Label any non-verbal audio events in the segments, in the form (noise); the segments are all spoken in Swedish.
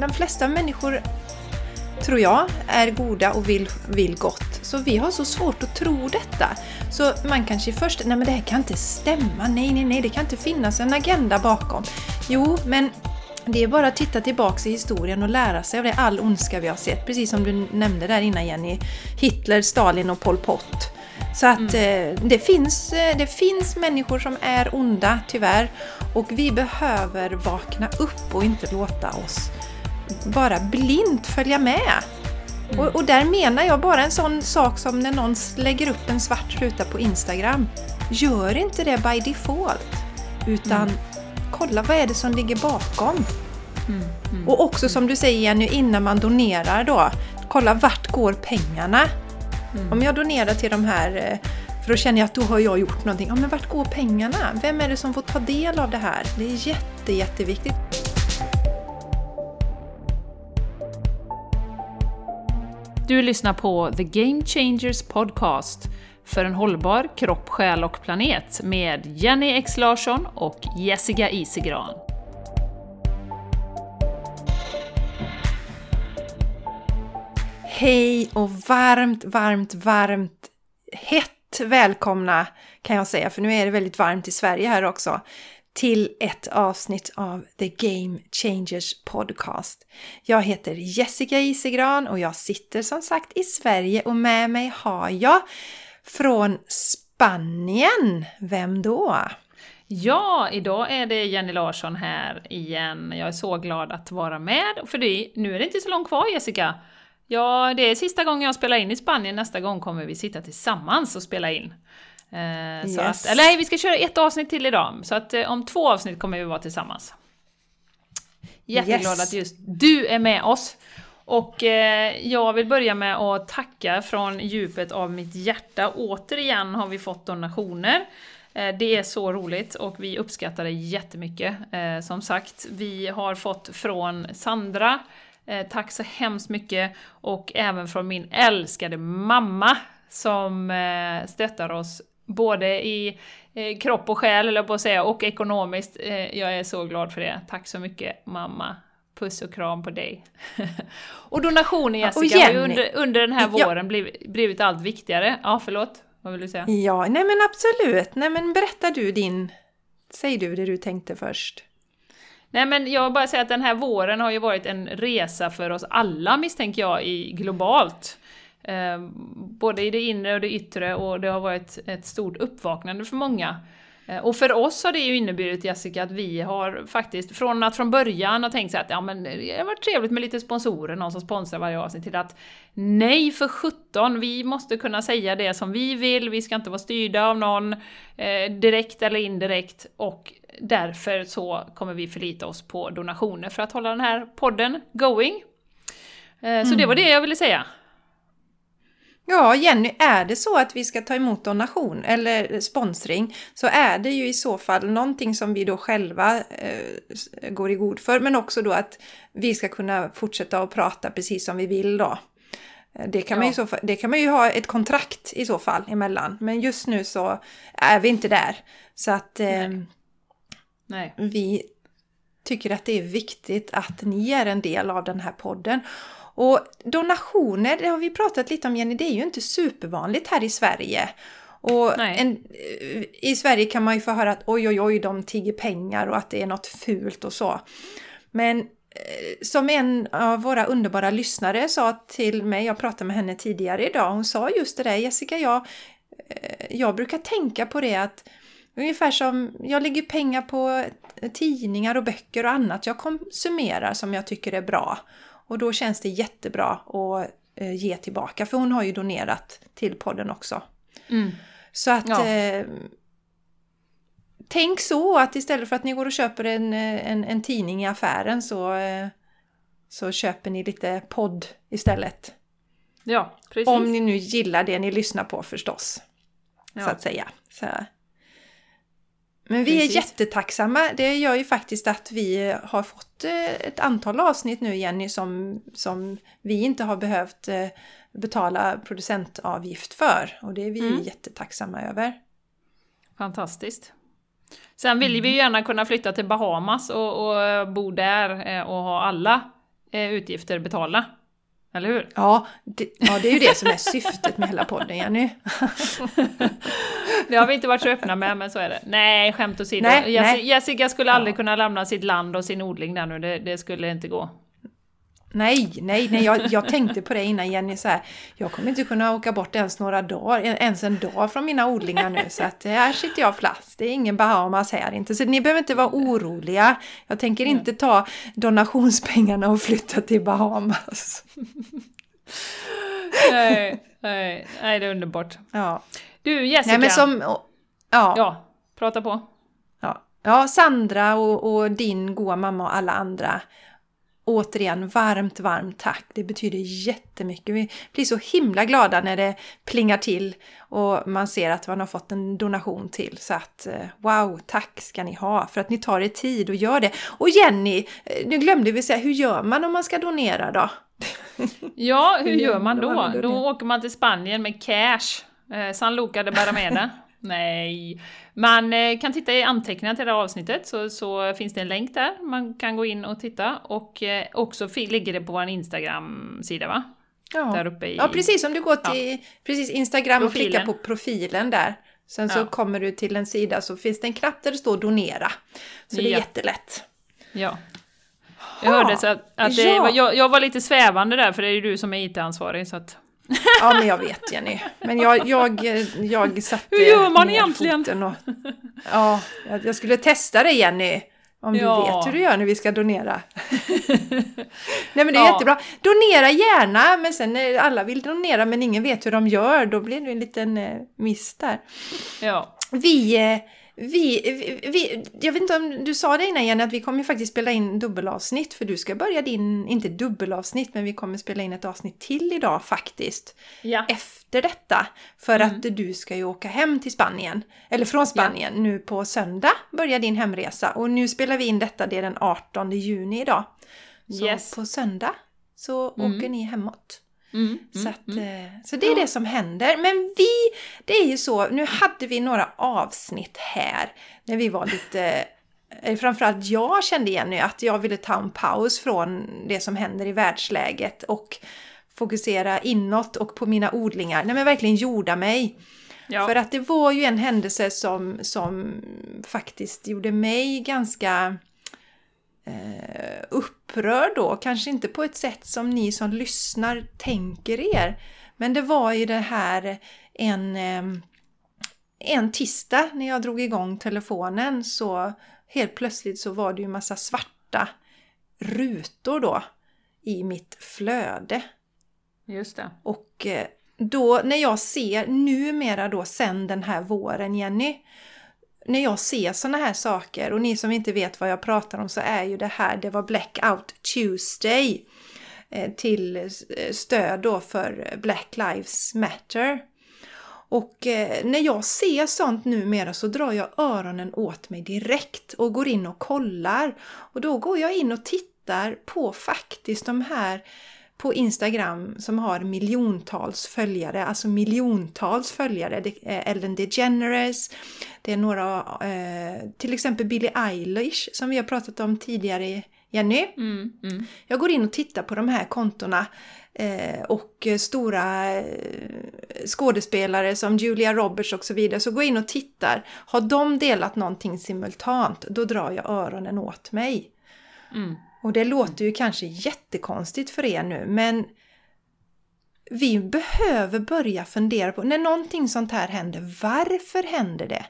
de flesta människor, tror jag, är goda och vill, vill gott. Så vi har så svårt att tro detta. Så man kanske först, nej men det här kan inte stämma, nej nej nej, det kan inte finnas en agenda bakom. Jo, men det är bara att titta tillbaks i historien och lära sig av det, all ondska vi har sett. Precis som du nämnde där innan Jenny. Hitler, Stalin och Pol Pot. Så att mm. eh, det, finns, eh, det finns människor som är onda, tyvärr. Och vi behöver vakna upp och inte låta oss bara blint följa med. Mm. Och, och, där menar jag bara en sån sak som när någon lägger upp en svart ruta på Instagram. Gör inte det by default. Utan mm. kolla vad är det som ligger bakom. Mm. mm. Och också som du säger Jenny, innan man donerar då. Kolla vart går pengarna? Mm. Om jag donerar till de här eh, för då känner jag att då har jag gjort någonting. Ja, men vart går pengarna? Vem är det som får ta del av det här? Det är jätte, jätteviktigt. Du lyssnar på The Game Changers Podcast för en hållbar kropp, själ och planet med Jenny X Larsson och Jessica Isigran. Hej och varmt, varmt, varmt hett välkomna kan jag säga, för nu är det väldigt varmt i Sverige här också, till ett avsnitt av The Game Changers Podcast. Jag heter Jessica Isegran och jag sitter som sagt i Sverige och med mig har jag från Spanien. Vem då? Ja, idag är det Jenny Larsson här igen. Jag är så glad att vara med, för det, nu är det inte så långt kvar Jessica. Ja, det är sista gången jag spelar in i Spanien, nästa gång kommer vi sitta tillsammans och spela in. Eh, yes. att, eller nej, vi ska köra ett avsnitt till idag, så att eh, om två avsnitt kommer vi vara tillsammans. Jätteglad yes. att just du är med oss! Och eh, jag vill börja med att tacka från djupet av mitt hjärta. Återigen har vi fått donationer. Eh, det är så roligt och vi uppskattar det jättemycket. Eh, som sagt, vi har fått från Sandra, tack så hemskt mycket! Och även från min älskade mamma som stöttar oss både i eh, kropp och själ, eller på att säga, och ekonomiskt. Eh, jag är så glad för det. Tack så mycket mamma! Puss och kram på dig! (laughs) och donationer Jessica har ju under, under den här våren ja. blivit, blivit allt viktigare. Ja, förlåt? Vad vill du säga? Ja, nej men absolut! Nej men berätta du din... Säg du det du tänkte först. Nej men jag vill bara säga att den här våren har ju varit en resa för oss alla misstänker jag, i, globalt. Eh, både i det inre och det yttre och det har varit ett stort uppvaknande för många. Eh, och för oss har det ju inneburit Jessica att vi har faktiskt, från att från början ha tänkt sig att ja men det har varit trevligt med lite sponsorer, någon som sponsrar varje avsnitt, till att nej för 17 vi måste kunna säga det som vi vill, vi ska inte vara styrda av någon, eh, direkt eller indirekt, och därför så kommer vi förlita oss på donationer för att hålla den här podden going. Eh, så det var mm. det jag ville säga. Ja, Jenny, är det så att vi ska ta emot donation eller sponsring så är det ju i så fall någonting som vi då själva eh, går i god för, men också då att vi ska kunna fortsätta att prata precis som vi vill då. Eh, det kan, ja. man ju så det kan man ju ha ett kontrakt i så fall emellan, men just nu så är vi inte där. Så att eh, Nej. vi tycker att det är viktigt att ni är en del av den här podden. Och donationer, det har vi pratat lite om Jenny, det är ju inte supervanligt här i Sverige. Och en, I Sverige kan man ju få höra att oj oj oj, de tigger pengar och att det är något fult och så. Men eh, som en av våra underbara lyssnare sa till mig, jag pratade med henne tidigare idag, hon sa just det där Jessica, jag, eh, jag brukar tänka på det att Ungefär som jag lägger pengar på tidningar och böcker och annat jag konsumerar som jag tycker är bra. Och då känns det jättebra att eh, ge tillbaka, för hon har ju donerat till podden också. Mm. Så att ja. eh, Tänk så att istället för att ni går och köper en, eh, en, en tidning i affären så, eh, så köper ni lite podd istället. Ja, precis. Om ni nu gillar det ni lyssnar på förstås. Ja. Så att säga. Så, men vi Precis. är jättetacksamma. Det gör ju faktiskt att vi har fått eh, ett antal avsnitt nu Jenny som, som vi inte har behövt eh, betala producentavgift för. Och det är vi mm. jättetacksamma över. Fantastiskt. Sen vill mm. vi ju gärna kunna flytta till Bahamas och, och bo där eh, och ha alla utgifter betalda. Eller hur? Ja det, ja, det är ju det som är syftet med hela podden, Jenny. det har vi inte varit så öppna med, men så är det. Nej, skämt åsido. Nej, Jessica, nej. Jessica skulle aldrig Ja. kunna lämna sitt land och sin odling där nu, det, det skulle inte gå. Nej, nej, nej, jag, jag tänkte på det innan Jenny så här. Jag kommer inte kunna åka bort ens några dagar, ens en dag från mina odlingar nu. Så att här sitter jag fast. Det är ingen Bahamas här inte. Så ni behöver inte vara oroliga. Jag tänker inte ta donationspengarna och flytta till Bahamas. nej, nej, nej, det är underbart. Ja, Du Jessica! nej men som... Ja, Ja, prata på. ja, ja Sandra och, och din goa mamma och alla andra. Återigen, varmt, varmt tack. Det betyder jättemycket. Vi blir så himla glada när det plingar till och man ser att man har fått en donation till. Så att eh, wow, tack ska ni ha för att ni tar er tid och gör det. Och Jenny, eh, nu glömde vi säga, hur gör man om man ska donera då? (laughs) Ja, hur gör man då? då? Åker man till Spanien med cash. Eh, San Luca de Barrameda. Nej. Man eh, kan titta i anteckningarna till det här avsnittet så, så finns det en länk där. Man kan gå in och titta. Och eh, också ligger det på vår Instagram-sida va? Där Ja, uppe i... ja precis. Om du går till precis Instagram och klickar på profilen där. Sen så Ja. kommer du till en sida så finns det en knapp där det står donera. Så det är Ja. jättelätt. Ja. Jag hörde så att, att det, Ja. jag, jag var lite svävande där för det är ju du som är IT-ansvarig så att... Ja, men jag vet Jenny. Men jag, jag, jag satte Hur gör man egentligen? Och, ja, jag skulle testa det Jenny. Om du Ja. vet hur du gör när vi ska donera. (laughs) Nej men det är Ja. jättebra. Donera gärna, men sen när alla vill donera men ingen vet hur de gör, då blir det en liten eh, miss där. Ja. Vi, eh, vi, vi, vi, jag vet inte om du sa det innan Jenny, att vi kommer faktiskt spela in dubbelavsnitt, för du ska börja din, inte dubbelavsnitt, men vi kommer spela in ett avsnitt till idag faktiskt Ja. efter detta. För Mm. att du ska ju åka hem till Spanien, eller från Spanien, nu på söndag börjar din hemresa. Och nu spelar vi in detta, det är den 18 juni idag. Så Yes. på söndag så Mm. åker ni hemåt. Mm, Så, mm, att, mm. eh, så det är det som händer. Men vi, det är ju så, nu hade vi några avsnitt här när vi var lite (laughs) eh, Framförallt jag kände igen nu att jag ville ta en paus från det som händer i världsläget och fokusera inåt och på mina odlingar. Nej men verkligen jorda mig. Ja. För att det var ju en händelse som, som faktiskt gjorde mig ganska eh, upprörd då. Kanske inte på ett sätt som ni som lyssnar tänker er. Men det var ju det här en, eh, en tisdag när jag drog igång telefonen så helt plötsligt så var det ju massa svarta rutor då i mitt flöde. Just det. Och eh, då när jag ser numera då sen den här våren Jenny, när jag ser såna här saker och ni som inte vet vad jag pratar om så är ju det här, det var Blackout Tuesday eh, till eh, stöd då för Black Lives Matter. Och eh, när jag ser sånt numera så drar jag öronen åt mig direkt och går in och kollar. Och då går jag in och tittar på faktiskt de här på Instagram som har miljontals följare, alltså miljontals följare. Det är Ellen DeGeneres, det är några, eh, till exempel Billie Eilish som vi har pratat om tidigare, Jenny. Mm, mm. Jag går in och tittar på de här kontona eh, och stora eh, skådespelare som Julia Roberts och så vidare. Så går jag in och tittar. Har de delat någonting simultant, då drar jag öronen åt mig. Mm. Och det låter ju kanske jättekonstigt för er nu, men vi behöver börja fundera på, när någonting sånt här händer, varför händer det?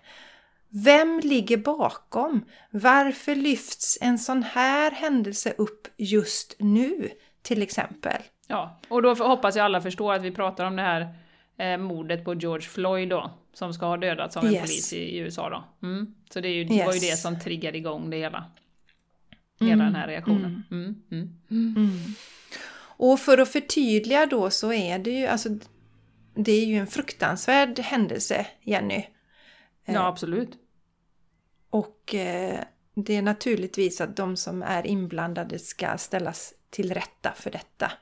Vem ligger bakom? Varför lyfts en sån här händelse upp just nu, till exempel? Ja, och då hoppas jag alla förstår att vi pratar om det här eh, mordet på George Floyd då, som ska ha dödats av en Yes. polis i, i USA då. Mm. Så det, är ju, det var ju Yes. det som triggade igång det hela. Hela Mm, den här reaktionen. Mm. Mm. Och för att förtydliga då så är det ju, alltså, det är ju en fruktansvärd händelse, Jenny. Ja, absolut. Och eh, det är naturligtvis att de som är inblandade ska ställas till rätta för detta.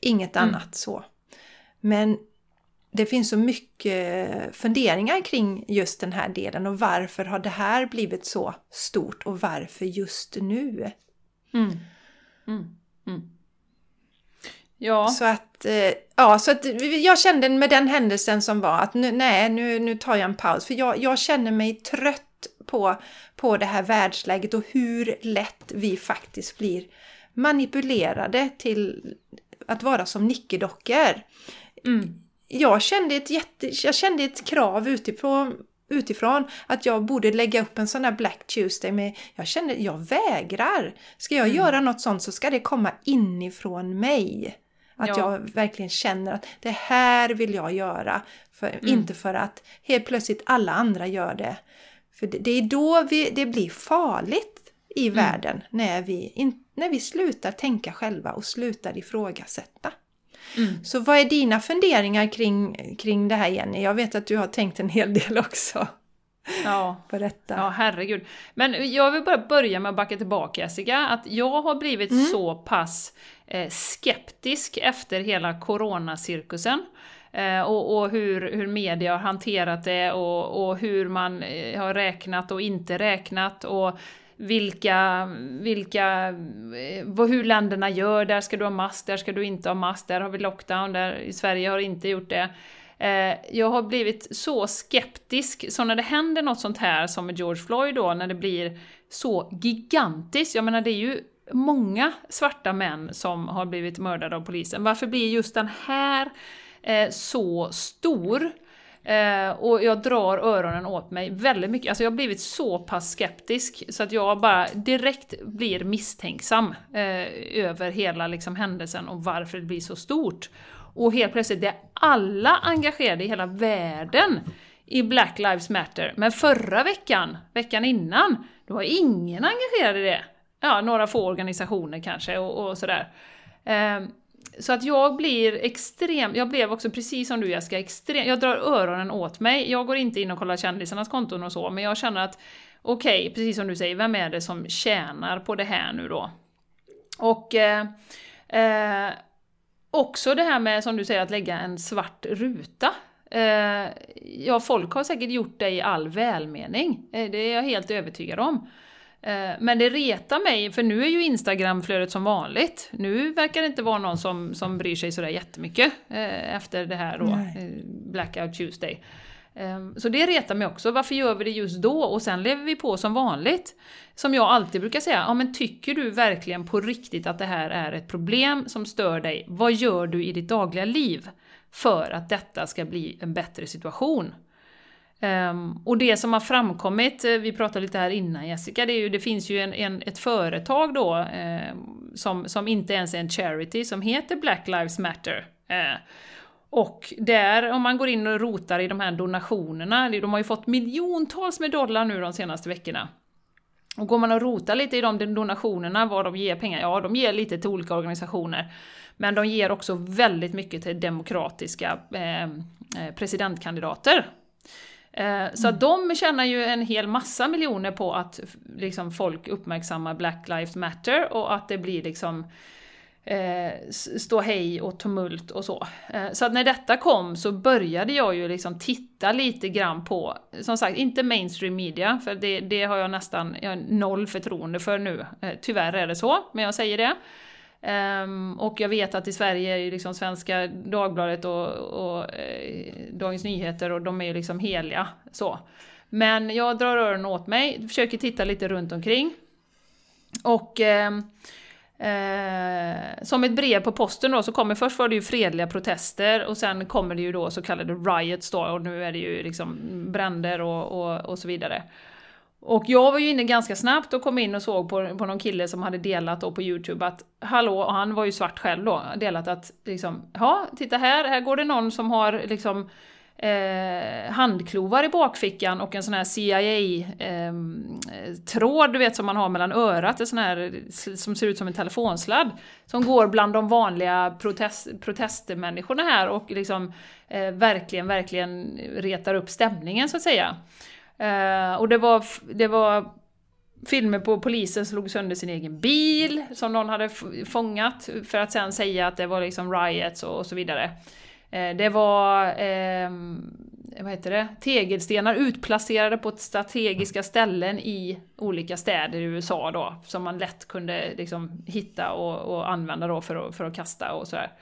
Inget Mm. annat så. Men det finns så mycket funderingar kring just den här delen och varför har det här blivit så stort och varför just nu? Mm. Mm. Mm. Ja. Så att, eh, ja, så att jag kände med den händelsen som var att nu, nej, nu, nu tar jag en paus. För jag, jag känner mig trött på, på det här världsläget och hur lätt vi faktiskt blir manipulerade till att vara som nickedockor. Mm. Jag, kände ett jätte, jag kände ett krav utifrån, utifrån att jag borde lägga upp en sån här Black Tuesday men jag kände jag vägrar. Ska jag Mm. göra något sånt så ska det komma inifrån mig. Att Ja. jag verkligen känner att det här vill jag göra. För, Mm. Inte för att helt plötsligt alla andra gör det. För det, det är då vi, det blir farligt i Mm. världen. När vi, in, när vi slutar tänka själva och slutar ifrågasätta. Mm. Så vad är dina funderingar kring, kring det här Jenny? Jag vet att du har tänkt en hel del också Ja. på detta. Ja, herregud. Men jag vill bara börja med att backa tillbaka Jessica, att jag har blivit Mm. så pass eh, skeptisk efter hela coronacirkusen. Eh, och, och hur, hur media har hanterat det och, och hur man eh, har räknat och inte räknat och vilka, vilka, eh, vad- hur länderna gör, där ska du ha mask, där ska du inte ha mask, där har vi lockdown, där i Sverige har inte gjort det. Eh, jag har blivit så skeptisk, så när det händer något sånt här som med George Floyd då, när det blir så gigantiskt, jag menar det är ju många svarta män som har blivit mördade av polisen. Varför blir just den här eh, så stor? Eh, och jag drar öronen åt mig väldigt mycket. Alltså jag har blivit så pass skeptisk så att jag bara direkt blir misstänksam eh, över hela liksom, händelsen och varför det blir så stort. Och helt plötsligt är alla engagerade i hela världen i Black Lives Matter. Men förra veckan, veckan innan, då var ingen engagerad i det. Ja, några få organisationer kanske och, och sådär. Eh, så att jag blir extrem, jag blev också precis som du Jessica, extrem, jag drar öronen åt mig. Jag går inte in och kollar kändisarnas konton och så, men jag känner att okej, okay, precis som du säger, vem är det som tjänar på det här nu då? Och eh, eh, också det här med, som du säger, att lägga en svart ruta. Eh, ja, folk har säkert gjort det i all välmening, eh, det är jag helt övertygad om. Eh, Men det retar mig, för nu är ju Instagramflödet som vanligt. Nu verkar det inte vara någon som, som bryr sig sådär jättemycket eh, efter det här då, Nej. eh, Blackout Tuesday. Eh, Så det retar mig också, varför gör vi det just då? Och sen lever vi på som vanligt. Som jag alltid brukar säga, ja men tycker du verkligen på riktigt att det här är ett problem som stör dig? Vad gör du i ditt dagliga liv för att detta ska bli en bättre situation? Um, och det som har framkommit, eh, vi pratade lite här innan Jessica, det, är ju, det finns ju en, en, ett företag då eh, som, som inte ens är en charity som heter Black Lives Matter. Eh, och där, om man går in och rotar i de här donationerna, de har ju fått miljontals med dollar nu de senaste veckorna. Och går man och rotar lite i de donationerna, vad de ger pengar, ja de ger lite till olika organisationer. Men de ger också väldigt mycket till demokratiska ehm, eh, presidentkandidater. Eh, Så att de tjänar ju en hel massa miljoner på att liksom, folk uppmärksammar Black Lives Matter och att det blir liksom eh, stå hej och tumult och så. Eh, så att när detta kom så började jag ju liksom titta lite grann på, som sagt, inte mainstream media, för det, det har jag nästan jag har noll förtroende för nu. Eh, tyvärr är det så, men jag säger det. Um, och jag vet att i Sverige är ju liksom Svenska Dagbladet och, och eh, Dagens Nyheter och de är ju liksom heliga. Så. Men jag drar öronen åt mig, försöker titta lite runt omkring. Och eh, eh, som ett brev på posten då så kommer först var det ju fredliga protester och sen kommer det ju då så kallade riots då och nu är det ju liksom bränder och, och, och så vidare. Och jag var ju inne ganska snabbt och kom in och såg på, på någon kille som hade delat då på Youtube att hallå, och han var ju svart själv då, delat att liksom, ja, titta här, här går det någon som har liksom eh, handklovar i bakfickan och en sån här CIA-tråd, ehm, eh, du vet som man har mellan örat, en sån här som ser ut som en telefonsladd, som går bland de vanliga protest, protestmänniskorna här och liksom eh, verkligen, verkligen retar upp stämningen så att säga. Eh, och det var, det var filmer på polisen som slog sönder sin egen bil som någon hade fångat för att sen säga att det var liksom riots och, och så vidare. Eh, det var eh, vad heter det, tegelstenar utplacerade på strategiska ställen i olika städer i USA då, som man lätt kunde liksom hitta och, och använda då för att, för att kasta och sådär.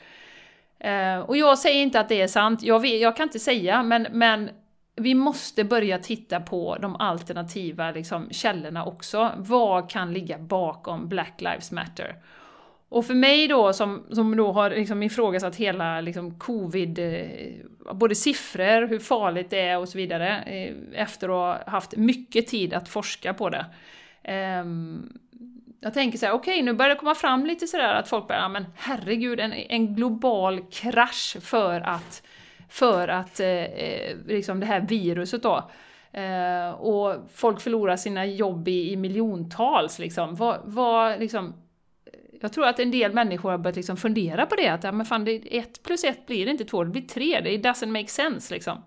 Eh, och jag säger inte att det är sant, jag, vet, jag kan inte säga, men, men vi måste börja titta på de alternativa liksom, källorna också. Vad kan ligga bakom Black Lives Matter? Och för mig då, som, som då har liksom ifrågasatt hela liksom, covid, eh, både siffror, hur farligt det är och så vidare, eh, efter att ha haft mycket tid att forska på det. Eh, jag tänker så här, okej okay, nu börjar det komma fram lite sådär att folk börjar, ja men herregud, en, en global krasch för att, för att eh, eh, liksom det här viruset då. Eh, och folk förlorar sina jobb i, i miljontals liksom. Vad, vad, liksom jag tror att en del människor har börjat liksom fundera på det, att ja, men fan, det, ett plus ett blir inte två, det blir tre, det doesn't make sense liksom.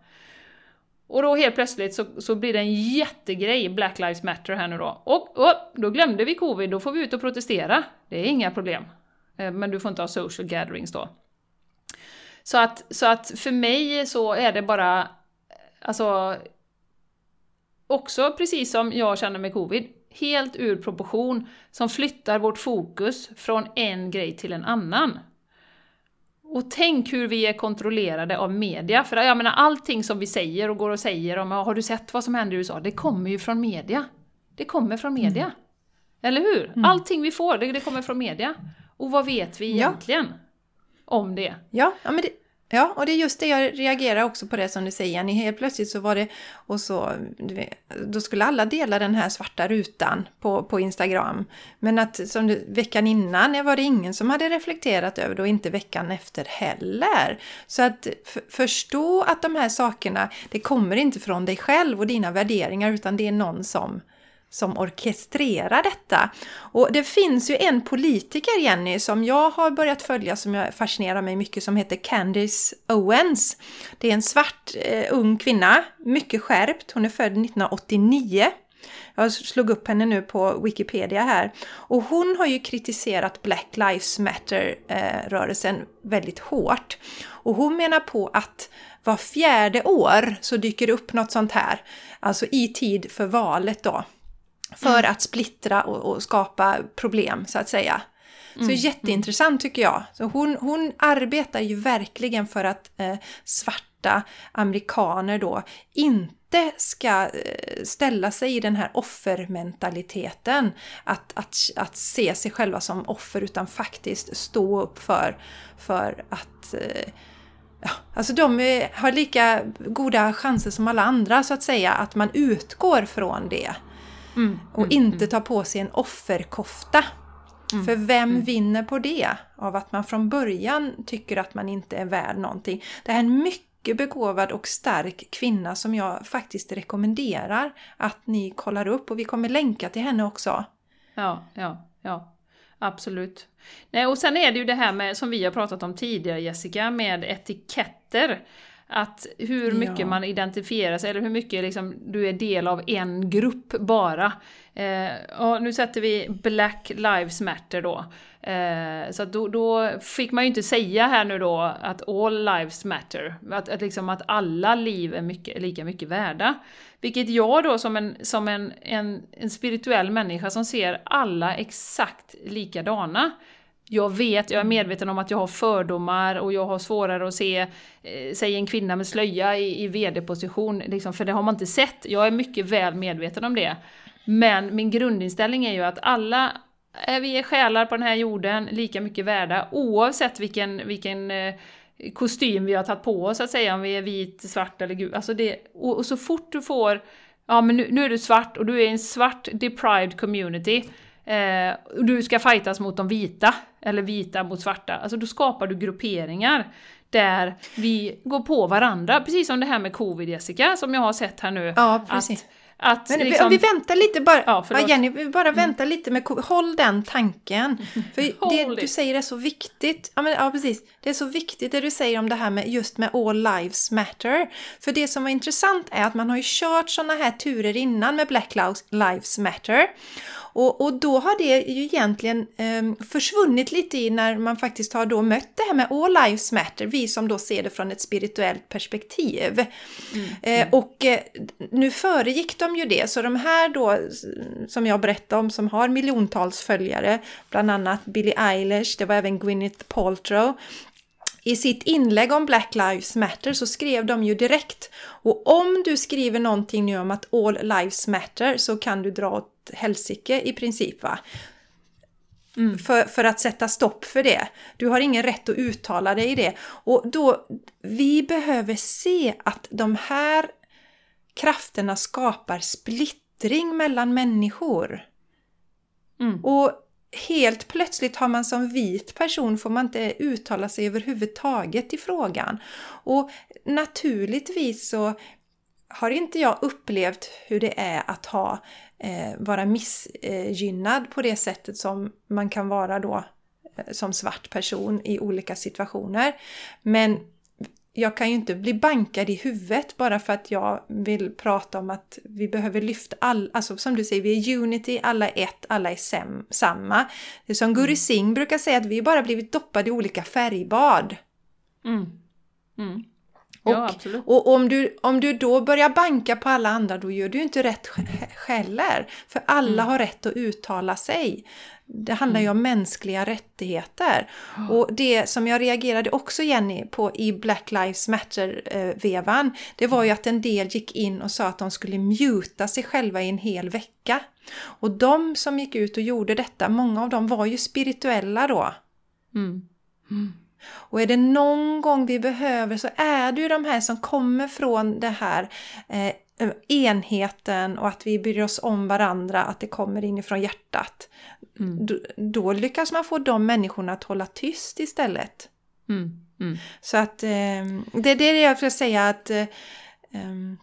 Och då helt plötsligt så, så blir det en jättegrej, Black Lives Matter här nu då. Och, och då glömde vi covid, då får vi ut och protestera. Det är inga problem. Eh, men du får inte ha social gatherings då. Så att, så att för mig så är det bara, alltså, också precis som jag känner med covid, helt ur proportion som flyttar vårt fokus från en grej till en annan. Och tänk hur vi är kontrollerade av media, för jag menar allting som vi säger och går och säger om har du sett vad som händer i USA, det kommer ju från media. Det kommer från media. Mm. Eller hur? Mm. Allting vi får, det, det, kommer från media. Och vad vet vi egentligen ja om det? Ja, ja men det, Ja, och det är just det jag reagerar också på det som du säger Jenny. Helt plötsligt så var det, och så, då skulle alla dela den här svarta rutan på, på Instagram. Men att som du, veckan innan var det ingen som hade reflekterat över det och inte veckan efter heller. Så att förstå att de här sakerna, det kommer inte från dig själv och dina värderingar utan det är någon som som orkestrerar detta. Och det finns ju en politiker, Jenny, som jag har börjat följa som jag fascinerar mig mycket som heter Candice Owens. Det är en svart eh, ung kvinna, mycket skärpt. Hon är född 1989. Jag slog upp henne nu på Wikipedia här. Och hon har ju kritiserat Black Lives Matter-rörelsen eh, väldigt hårt. Och hon menar på att var fjärde år så dyker det upp något sånt här, alltså i tid för valet då för mm. att splittra och, och, skapa problem så att säga. Så mm. jätteintressant tycker jag. Så hon, hon arbetar ju verkligen för att eh, svarta amerikaner då inte ska eh, ställa sig i den här offermentaliteten. Att, att, att se sig själva som offer utan faktiskt stå upp för, för att eh, Ja, alltså de har lika goda chanser som alla andra så att säga, att man utgår från det. Mm, och mm, inte mm. ta på sig en offerkofta. Mm, För vem mm. vinner på det? Av att man från början tycker att man inte är värd någonting. Det är en mycket begåvad och stark kvinna som jag faktiskt rekommenderar att ni kollar upp och vi kommer länka till henne också. Ja, ja, ja. Absolut. Nej, och sen är det ju det här med, som vi har pratat om tidigare Jessica, med etiketter. Att hur mycket ja. man identifierar sig, eller hur mycket liksom, du är del av en grupp bara. Eh, och nu sätter vi Black Lives Matter då. Eh, så då, då, fick man ju inte säga här nu då att all lives matter. Att, att, liksom att alla liv är mycket, lika mycket värda. Vilket jag då som, en, som en, en, en spirituell människa som ser alla exakt likadana jag vet, jag är medveten om att jag har fördomar och jag har svårare att se, eh, säg en kvinna med slöja i, i VD-position, liksom, för det har man inte sett. Jag är mycket väl medveten om det. Men min grundinställning är ju att alla är vi är själar på den här jorden, lika mycket värda, oavsett vilken, vilken eh, kostym vi har tagit på oss, så att säga, om vi är vit, svart eller gul. Alltså det, och, och så fort du får, ja men nu, nu är du svart och du är en svart deprived community, eh, och du ska fightas mot de vita, eller vita mot svarta, alltså då skapar du grupperingar där vi går på varandra, precis som det här med covid Jessica, som jag har sett här nu. Ja, precis. Att, att Men liksom... om vi väntar lite bara, ja, ja, Jenny, vi bara mm. väntar lite med Håll den tanken. (laughs) För det du säger är så viktigt. Ja, men, ja, precis. Det är så viktigt det du säger om det här med just med All Lives Matter. För det som var intressant är att man har ju kört sådana här turer innan med Black Lives Matter. Och, och då har det ju egentligen eh, försvunnit lite i när man faktiskt har då mött det här med All Lives Matter, vi som då ser det från ett spirituellt perspektiv. Mm. Eh, och eh, nu föregick de ju det, så de här då som jag berättade om som har miljontals följare, bland annat Billie Eilish, det var även Gwyneth Paltrow, i sitt inlägg om Black Lives Matter så skrev de ju direkt och om du skriver någonting nu om att All Lives Matter så kan du dra åt helsike i princip va. Mm. För, för att sätta stopp för det. Du har ingen rätt att uttala dig i det. Och då, vi behöver se att de här krafterna skapar splittring mellan människor. Mm. Och helt plötsligt har man som vit person får man inte uttala sig överhuvudtaget i frågan. Och naturligtvis så har inte jag upplevt hur det är att ha, eh, vara missgynnad på det sättet som man kan vara då eh, som svart person i olika situationer. Men jag kan ju inte bli bankad i huvudet bara för att jag vill prata om att vi behöver lyfta alla, alltså som du säger, vi är unity, alla är ett, alla är sem, samma. Det är som Guri mm. Singh brukar säga att vi bara blivit doppade i olika färgbad. Mm. Mm. Ja, och, och, om, du, om du då börjar banka på alla andra, då gör du inte rätt heller. För alla mm. har rätt att uttala sig. Det handlar ju mm. om mänskliga rättigheter. Och det som jag reagerade också Jenny på i Black Lives Matter-vevan, det var ju att en del gick in och sa att de skulle muta sig själva i en hel vecka. Och de som gick ut och gjorde detta, många av dem var ju spirituella då. Mm. Mm. Och är det någon gång vi behöver så är det ju de här som kommer från det här eh, enheten och att vi bryr oss om varandra, att det kommer inifrån hjärtat. Mm. Då, då, lyckas man få de människorna att hålla tyst istället. Mm. Mm. Så att eh, det är det jag vill säga att eh, ehm,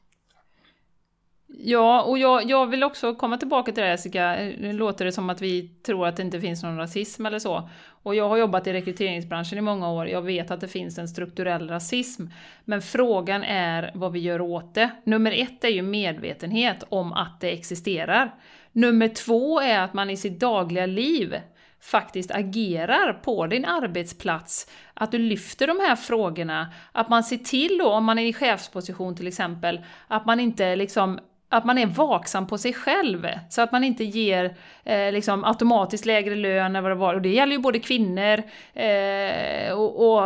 Ja, och jag, jag vill också komma tillbaka till det Jessica. Nu låter det som att vi tror att det inte finns någon rasism eller så. Och jag har jobbat i rekryteringsbranschen i många år. Jag vet att det finns en strukturell rasism. Men frågan är vad vi gör åt det. Nummer ett är ju medvetenhet om att det existerar. Nummer två är att man i sitt dagliga liv faktiskt agerar på din arbetsplats, att du lyfter de här frågorna, att man ser till då, om man är i chefsposition till exempel, att man inte liksom att man är vaksam på sig själv, så att man inte ger eh, liksom automatiskt lägre lön eller vad det var. Och det gäller ju både kvinnor eh, och, och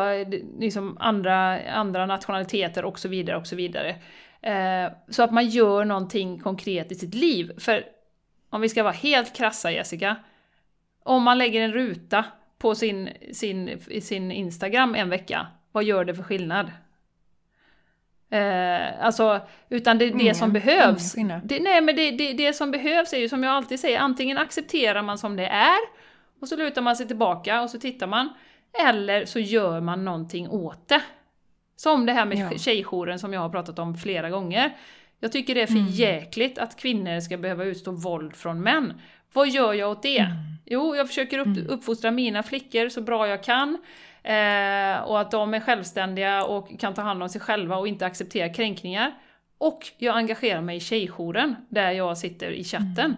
liksom andra, andra nationaliteter och så vidare. och så vidare. Eh, så att man gör någonting konkret i sitt liv. För om vi ska vara helt krassa Jessica, om man lägger en ruta på sin, sin, sin Instagram en vecka, vad gör det för skillnad? Eh, alltså, utan det, det som behövs. Det, nej, men det, det, det som behövs är ju som jag alltid säger, antingen accepterar man som det är, och så lutar man sig tillbaka och så tittar man, eller så gör man någonting åt det. Som det här med ja. tjejjouren som jag har pratat om flera gånger. Jag tycker det är för mm. jäkligt att kvinnor ska behöva utstå våld från män. Vad gör jag åt det? Mm. Jo, jag försöker upp, mm. uppfostra mina flickor så bra jag kan. Eh, och att de är självständiga och kan ta hand om sig själva och inte acceptera kränkningar. Och jag engagerar mig i tjejjouren, där jag sitter i chatten. Mm.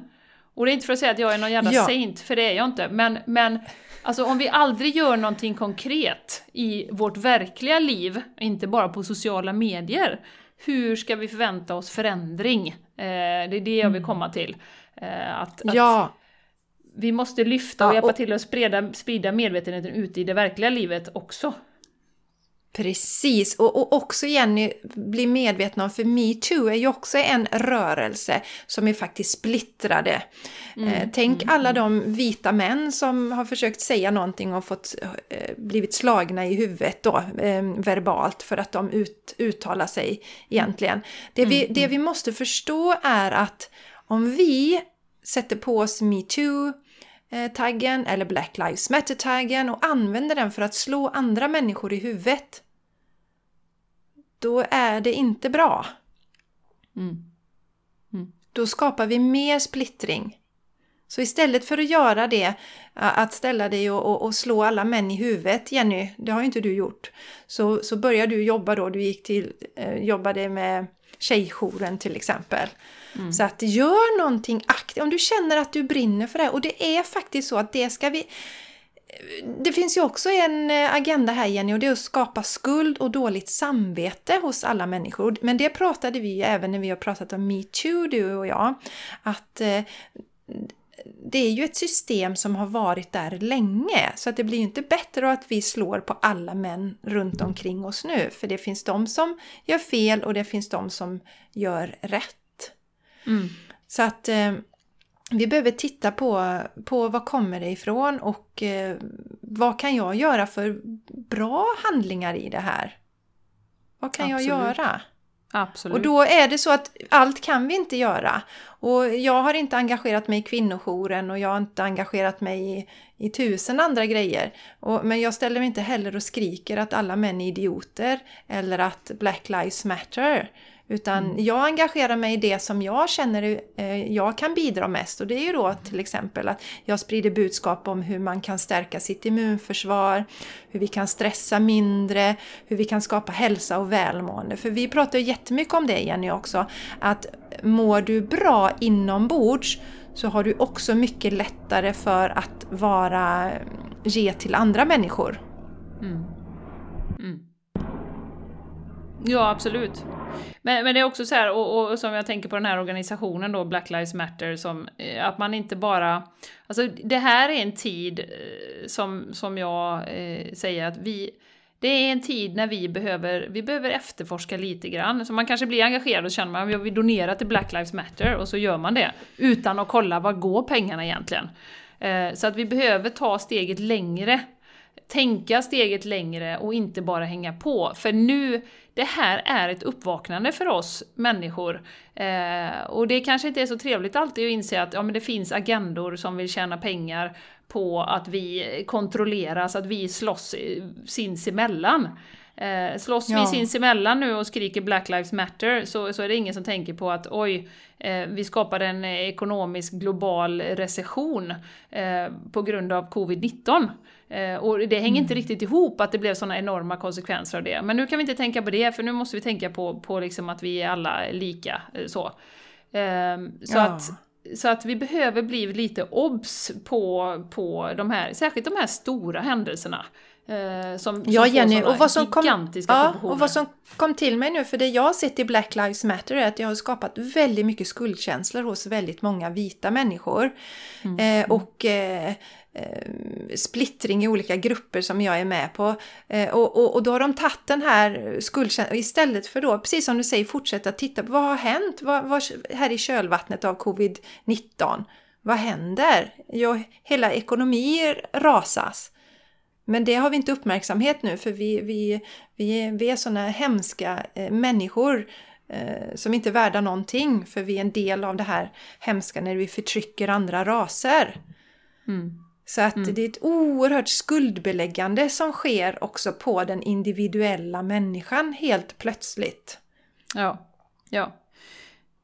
Och det är inte för att säga att jag är någon jävla ja. saint, för det är jag inte. Men, men alltså, om vi aldrig gör någonting konkret i vårt verkliga liv, inte bara på sociala medier, hur ska vi förvänta oss förändring? Eh, det är det jag vill mm. komma till. Eh, att, att ja vi måste lyfta och ja, hjälpa till att sprida, sprida medvetenheten ute i det verkliga livet också. Precis, och, och också Jenny, bli medveten om, för metoo är ju också en rörelse som är faktiskt splittrade. Mm, eh, tänk mm, alla mm. de vita män som har försökt säga någonting och fått eh, blivit slagna i huvudet då, eh, verbalt för att de ut, uttalar sig egentligen. Det vi, mm, det mm. vi måste förstå är att om vi sätter på oss metoo, Eh, taggen eller Black Lives Matter-taggen och använder den för att slå andra människor i huvudet, då är det inte bra. Mm. Mm. Då skapar vi mer splittring. Så istället för att göra det, att ställa dig och, och, och, slå alla män i huvudet, Jenny, det har ju inte du gjort, så, så började du jobba då, du gick till, eh, jobbade med Tjejjouren till exempel. Mm. Så att gör någonting aktivt, om du känner att du brinner för det. Och det är faktiskt så att det ska vi... Det finns ju också en eh, agenda här Jenny och det är att skapa skuld och dåligt samvete hos alla människor. Men det pratade vi ju även när vi har pratat om metoo du och jag. Att eh, det är ju ett system som har varit där länge så att det blir ju inte bättre att vi slår på alla män runt omkring oss nu för det finns de som gör fel och det finns de som gör rätt. Mm. Så att eh, vi behöver titta på, på vad kommer det ifrån och eh, vad kan jag göra för bra handlingar i det här? Vad kan Absolut. jag göra? Absolut. Och då är det så att allt kan vi inte göra. Och jag har inte engagerat mig i kvinnojouren och jag har inte engagerat mig i, i tusen andra grejer. Och, men jag ställer mig inte heller och skriker att alla män är idioter eller att Black Lives Matter. Utan mm. jag engagerar mig i det som jag känner eh, jag kan bidra mest och det är ju då till exempel att jag sprider budskap om hur man kan stärka sitt immunförsvar, hur vi kan stressa mindre, hur vi kan skapa hälsa och välmående. För vi pratar ju jättemycket om det Jenny också, att mår du bra inombords så har du också mycket lättare för att vara, ge till andra människor. Mm. Mm. Ja, absolut. Men, men det är också så här, och, och, som jag tänker på den här organisationen då, Black Lives Matter, som, eh, att man inte bara... Alltså det här är en tid eh, som, som jag eh, säger att vi... Det är en tid när vi behöver, vi behöver efterforska lite grann. Så man kanske blir engagerad och känner man att jag vill donera till Black Lives Matter och så gör man det. Utan att kolla var går pengarna egentligen. Eh, så att vi behöver ta steget längre tänka steget längre och inte bara hänga på. För nu, det här är ett uppvaknande för oss människor. Eh, och det kanske inte är så trevligt alltid att inse att ja, men det finns agendor som vill tjäna pengar på att vi kontrolleras, att vi slåss sinsemellan. Eh, slåss ja. vi sinsemellan nu och skriker Black Lives Matter så, så är det ingen som tänker på att oj, eh, vi skapade en ekonomisk global recession eh, på grund av covid-19. Eh, och det hänger mm. inte riktigt ihop att det blev sådana enorma konsekvenser av det. Men nu kan vi inte tänka på det, för nu måste vi tänka på, på liksom att vi är alla lika. Eh, så, ehm, så, ja. att, så att vi behöver bli lite obs på, på de här, särskilt de här stora händelserna. Eh, som, ja, som Jenny, och vad som, kom, ja, och vad som kom till mig nu, för det jag har sett i Black Lives Matter är att jag har skapat väldigt mycket skuldkänslor hos väldigt många vita människor. Mm. Eh, och eh, Eh, splittring i olika grupper som jag är med på. Eh, och, och, och, då har de tagit den här skuldkänslan istället för då, precis som du säger, fortsätta titta på vad har hänt vad, vad, här i kölvattnet av covid-19. Vad händer? Jo, hela ekonomier rasas. Men det har vi inte uppmärksamhet nu för vi, vi, vi, är, vi är sådana hemska eh, människor som inte är värda någonting för vi är en del av det här hemska när vi förtrycker andra raser. Mm. Så att mm. det är ett oerhört skuldbeläggande som sker också på den individuella människan helt plötsligt. Ja, ja.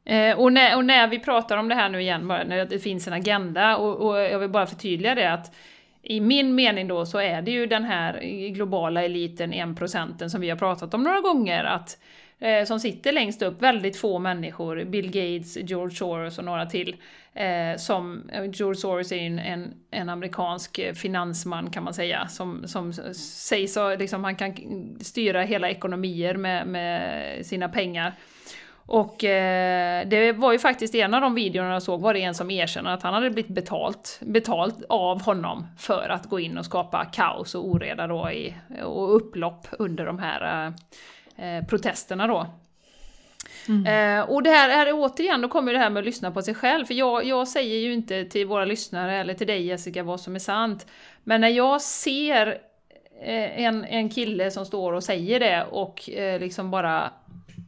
Eh, och, när, och, när, vi pratar om det här nu igen, bara, när det finns en agenda, och, och, jag vill bara förtydliga det att i min mening då så är det ju den här globala eliten, 1% som vi har pratat om några gånger, att eh, som sitter längst upp, väldigt få människor, Bill Gates, George Soros och några till, eh, som, eh, George Soros är en, en, en, amerikansk eh, finansman kan man säga, som, som sägs liksom, han kan styra hela ekonomier med, med sina pengar. Och eh, det var ju faktiskt en av de videorna jag såg var det en som erkänner att han hade blivit betalt, betalt av honom för att gå in och skapa kaos och oreda då i, och upplopp under de här eh, Eh, protesterna då. Mm. Eh, och det här är återigen, då kommer det här med att lyssna på sig själv. För jag, jag säger ju inte till våra lyssnare eller till dig Jessica vad som är sant. Men när jag ser eh, en, en kille som står och säger det och eh, liksom bara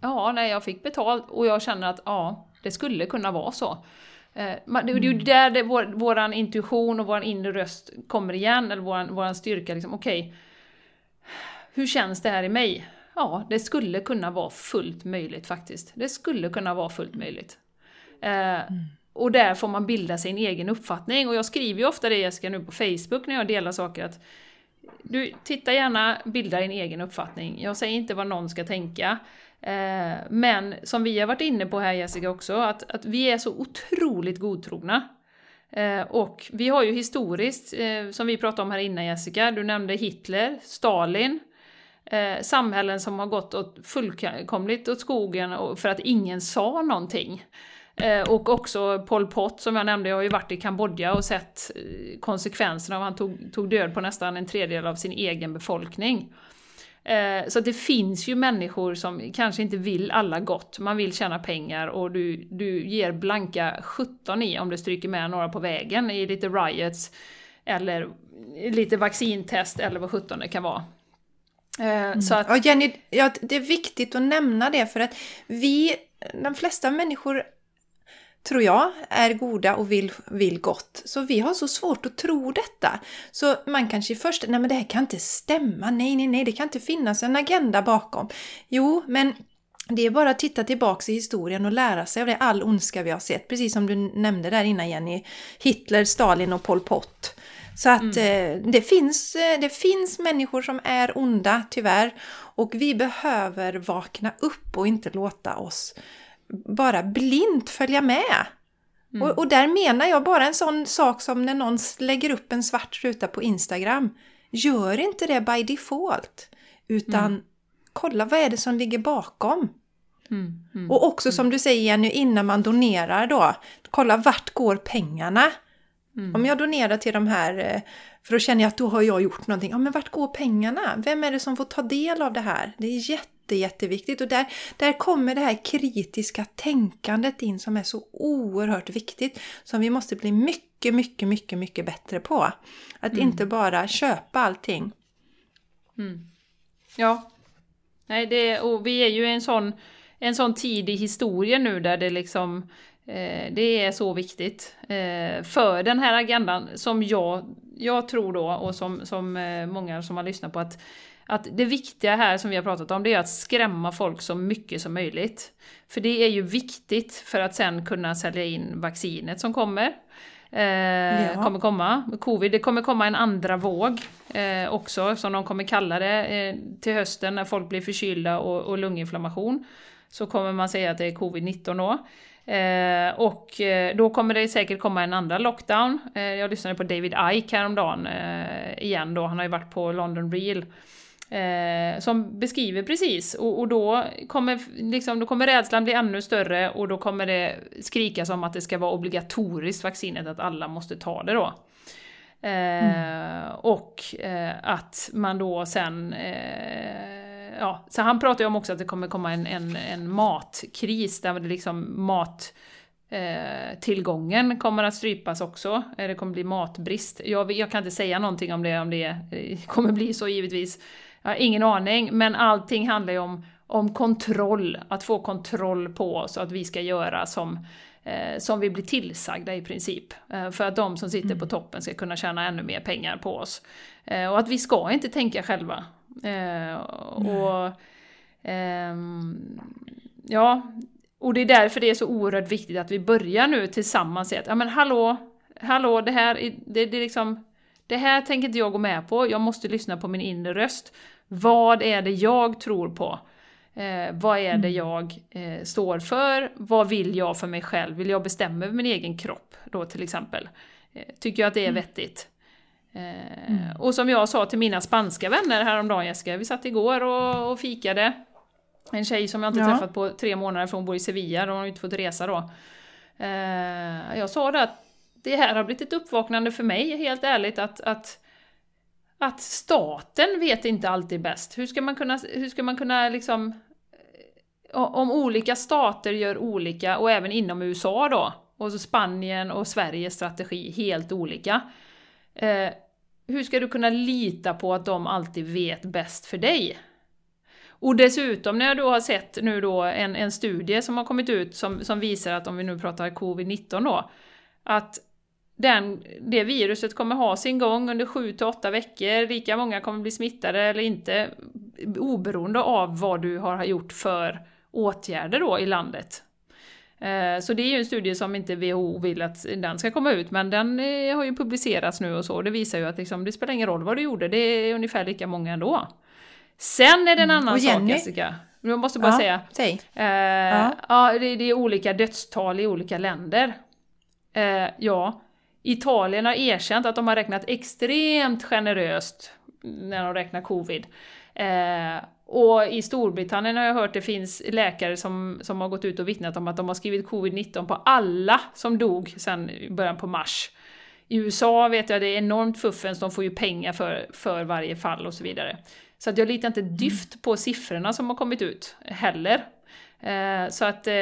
Ja, nej jag fick betalt och jag känner att ja, det skulle kunna vara så. Eh, det är ju mm. där det, vår, våran intuition och våran inre röst kommer igen, eller våran, våran styrka. Liksom, Okej, okay, hur känns det här i mig? Ja, det skulle kunna vara fullt möjligt faktiskt. Det skulle kunna vara fullt möjligt. Eh, mm. Och där får man bilda sin egen uppfattning. Och jag skriver ju ofta det Jessica nu på Facebook när jag delar saker att du, titta gärna, bilda din egen uppfattning. Jag säger inte vad någon ska tänka. Eh, men som vi har varit inne på här Jessica också, att, att vi är så otroligt godtrogna. Eh, och vi har ju historiskt, eh, som vi pratade om här innan Jessica, du nämnde Hitler, Stalin, eh, samhällen som har gått åt fullkomligt åt skogen för att ingen sa någonting. Eh, och också Pol Pot som jag nämnde, jag har ju varit i Kambodja och sett eh, konsekvenserna av han tog, tog död på nästan en tredjedel av sin egen befolkning. Eh, så det finns ju människor som kanske inte vill alla gott, man vill tjäna pengar och du, du ger blanka 17 i om du stryker med några på vägen i lite riots eller lite vaccintest eller vad 17 det kan vara. Mm. Så att... Ja, Jenny, ja, det är viktigt att nämna det för att vi, de flesta människor tror jag, är goda och vill, vill gott. Så vi har så svårt att tro detta. Så man kanske först, nej men det här kan inte stämma, nej nej nej, det kan inte finnas en agenda bakom. Jo, men det är bara att titta tillbaks i historien och lära sig av det, all ondska vi har sett. Precis som du nämnde där innan Jenny, Hitler, Stalin och Pol Pot. Så att mm. eh, det, finns, eh, det finns människor som är onda, tyvärr. Och vi behöver vakna upp och inte låta oss bara blint följa med. Mm. Och, och, där menar jag bara en sån sak som när någon lägger upp en svart ruta på Instagram. Gör inte det by default. Utan mm. kolla vad är det som ligger bakom. Mm. mm och också som mm. du säger Jenny, innan man donerar då. Kolla vart går pengarna? Mm. Om jag donerar till de här eh, för då känner jag att då har jag gjort någonting. Ja, men vart går pengarna? Vem är det som får ta del av det här? Det är jätte, jätteviktigt. Och där, där kommer det här kritiska tänkandet in som är så oerhört viktigt. Som vi måste bli mycket, mycket, mycket, mycket bättre på. Att mm. inte bara köpa allting. Mm. Ja. Nej, det, och vi är ju en sån, en sån tid i historien nu där det liksom det är så viktigt eh, för den här agendan som jag jag tror då, och som, som eh, många som har lyssnat på, att, att det viktiga här som vi har pratat om, det är att skrämma folk så mycket som möjligt. För det är ju viktigt för att sen kunna sälja in vaccinet som kommer. Eh, ja. kommer komma. Covid, det kommer komma en andra våg eh, också, som de kommer kalla det, eh, till hösten när folk blir förkylda och, och lunginflammation. Så kommer man säga att det är covid-19 då. Eh, och eh, då kommer det säkert komma en andra lockdown. Eh, jag lyssnade på David Icke häromdagen eh, igen då, han har ju varit på London Real. Eh, som beskriver precis, och, och, då, kommer, liksom, då kommer rädslan bli ännu större och då kommer det skrikas om att det ska vara obligatoriskt vaccinet, att alla måste ta det då. Eh, mm. Och att man då sen ja, så han pratar ju om också att det kommer komma en, en, en matkris där det liksom mat eh, tillgången kommer att strypas också. Eh, det kommer bli matbrist. Jag, jag, kan inte säga någonting om det, om det eh, kommer bli så givetvis. Jag har ingen aning, men allting handlar ju om, om kontroll. Att få kontroll på oss att vi ska göra som, eh, som vi blir tillsagda i princip. Eh, för att de som sitter mm. på toppen ska kunna tjäna ännu mer pengar på oss. Eh, och att vi ska inte tänka själva. Eh, och eh, Ja, och det är därför det är så oerhört viktigt att vi börjar nu tillsammans säga att ja men hallå, hallå det här, det, det är liksom det här tänker inte jag gå med på, jag måste lyssna på min inre röst. Vad är det jag tror på? Eh, vad är det mm. jag eh, står för? Vad vill jag för mig själv? Vill jag bestämma över min egen kropp då till exempel? Eh, tycker jag att det är mm. vettigt? Mm. Och som jag sa till mina spanska vänner häromdagen Jessica, vi satt igår och, och fikade. En tjej som jag inte ja. träffat på tre månader för hon bor i Sevilla, och hon har inte fått resa då. Eh, jag sa det att det här har blivit ett uppvaknande för mig, helt ärligt, att, att, att staten vet inte alltid bäst. Hur ska man kunna, hur ska man kunna liksom... Om olika stater gör olika, och även inom USA då, och så Spanien och Sveriges strategi helt olika. Eh, hur ska du kunna lita på att de alltid vet bäst för dig? Och dessutom när jag då har sett nu då en, en studie som har kommit ut som, som visar att om vi nu pratar covid-19 då, att den, det viruset kommer ha sin gång under 7 8 veckor, lika många kommer bli smittade eller inte, oberoende av vad du har gjort för åtgärder då i landet. Eh, så det är ju en studie som inte WHO vill att den ska komma ut, men den eh, har ju publicerats nu och så. Det visar ju att liksom, det spelar ingen roll vad du gjorde, det är ungefär lika många ändå. Sen är det en mm. annan sak Jessica. Jag måste bara Ja, säga. Säg. Eh, Ja. ja, det, det är olika dödstal i olika länder. Eh, ja, Italien har erkänt att de har räknat extremt generöst när de räknar covid. Eh, och i Storbritannien har jag hört det finns läkare som, som har gått ut och vittnat om att de har skrivit covid-19 på alla som dog sedan början på mars. I USA vet jag det är enormt fuffens, de får ju pengar för, för varje fall och så vidare. Så att jag litar inte dyft på siffrorna som har kommit ut heller. Eh, så att eh,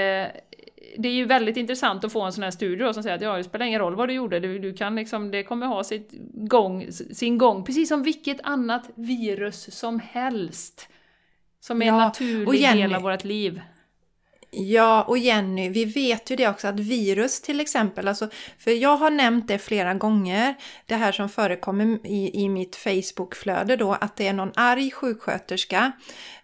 det är ju väldigt intressant att få en sån här studie då, som säger att ja, det spelar ingen roll vad du gjorde, du, du kan liksom, det kommer ha sitt gång, sin gång, precis som vilket annat virus som helst. Som är en Ja, och naturlig Jenny- del av vårt liv. Ja, och Jenny, vi vet ju det också att virus till exempel, alltså, för jag har nämnt det flera gånger, det här som förekommer i, i mitt Facebook-flöde då, att det är någon arg sjuksköterska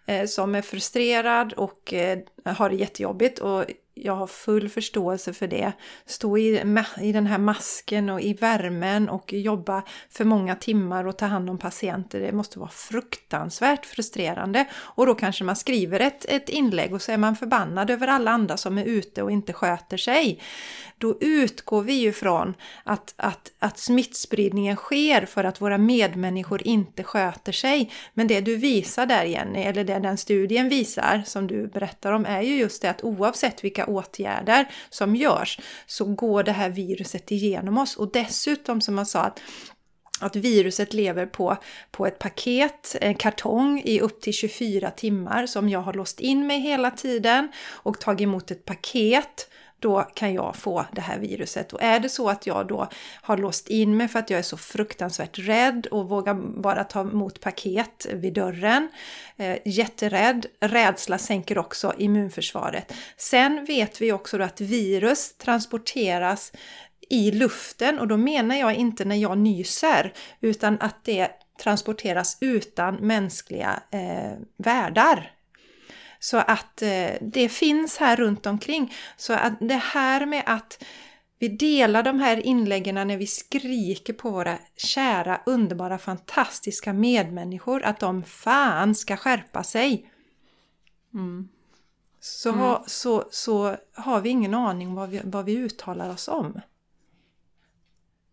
eh, som är frustrerad och eh, har det jättejobbigt och jag har full förståelse för det. Stå i, i den här masken och i värmen och jobba för många timmar och ta hand om patienter. Det måste vara fruktansvärt frustrerande. Och då kanske man skriver ett, ett inlägg och så är man förbannad över alla andra som är ute och inte sköter sig. Då utgår vi ju från att, att, att smittspridningen sker för att våra medmänniskor inte sköter sig. Men det du visar där Jenny, eller det den studien visar som du berättar om är ju just det att oavsett vilka åtgärder som görs så går det här viruset igenom oss. Och dessutom som man sa att att viruset lever på, på ett paket, en kartong i upp till 24 timmar som jag har låst in mig hela tiden och tagit emot ett paket då kan jag få det här viruset. Och är det så att jag då har låst in mig för att jag är så fruktansvärt rädd och vågar bara ta emot paket vid dörren, eh, jätterädd, rädsla sänker också immunförsvaret. Sen vet vi också då att virus transporteras i luften och då menar jag inte när jag nyser utan att det transporteras utan mänskliga eh, värdar. Så att eh, det finns här runt omkring. Så att det här med att vi delar de här inläggen när vi skriker på våra kära, underbara, fantastiska medmänniskor att de fan ska skärpa sig. Mm. Så, ha, så, så har vi ingen aning vad vi, vad vi uttalar oss om.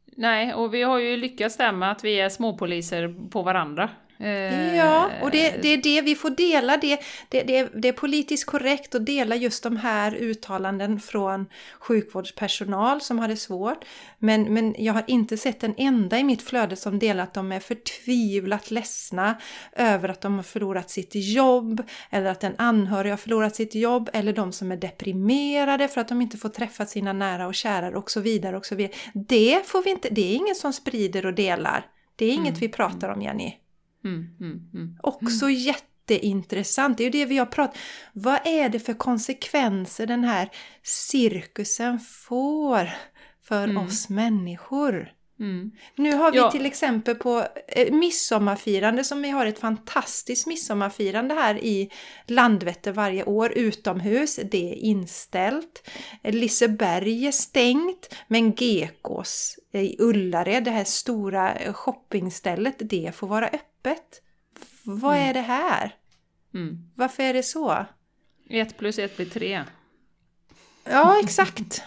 Nej, och vi har ju lyckats där med att vi är småpoliser på varandra. Eh, Ja, och det, det är det vi får dela. Det, det, det, är, det är politiskt korrekt att dela just de här uttalanden från sjukvårdspersonal som har det svårt. Men, men jag har inte sett en enda i mitt flöde som delar att de är förtvivlat ledsna över att de har förlorat sitt jobb eller att en anhörig har förlorat sitt jobb eller de som är deprimerade för att de inte får träffa sina nära och kära och så vidare och så vidare. Det får vi inte, det är ingen som sprider och delar. Det är inget Mm, vi pratar om Jenny. Mm, mm, mm. Också jätteintressant. Det är ju det vi har pratat Vad är det för konsekvenser den här cirkusen får för Mm. oss människor? Mm. Nu har vi Ja. till exempel på eh, midsommarfirande som vi har ett fantastiskt midsommarfirande här i Landvetter varje år utomhus. Det är inställt. Liseberg är stängt men Gekås i Ullared, det här stora shoppingstället, det får vara öppet. Vad är det här? Mm. Varför är det så? Ett plus ett blir tre. Ja, exakt.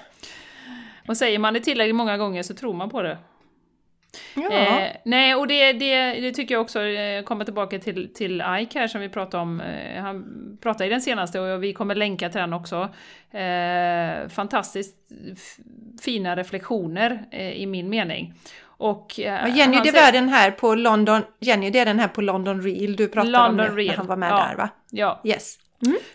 (laughs) Och säger man det tillräckligt många gånger så tror man på det. Ja. Eh, nej, och det, det, det tycker jag också, eh, kommer tillbaka till, till Ike här som vi pratade om. Eh, han pratade i den senaste och vi kommer länka till den också. Eh, fantastiskt fina reflektioner eh, i min mening. Och, eh, Jenny, det var den här på London, Jenny, det är den här på London Reel du pratade om London nu, när Reel, han var med ja. där va? Ja, Yes.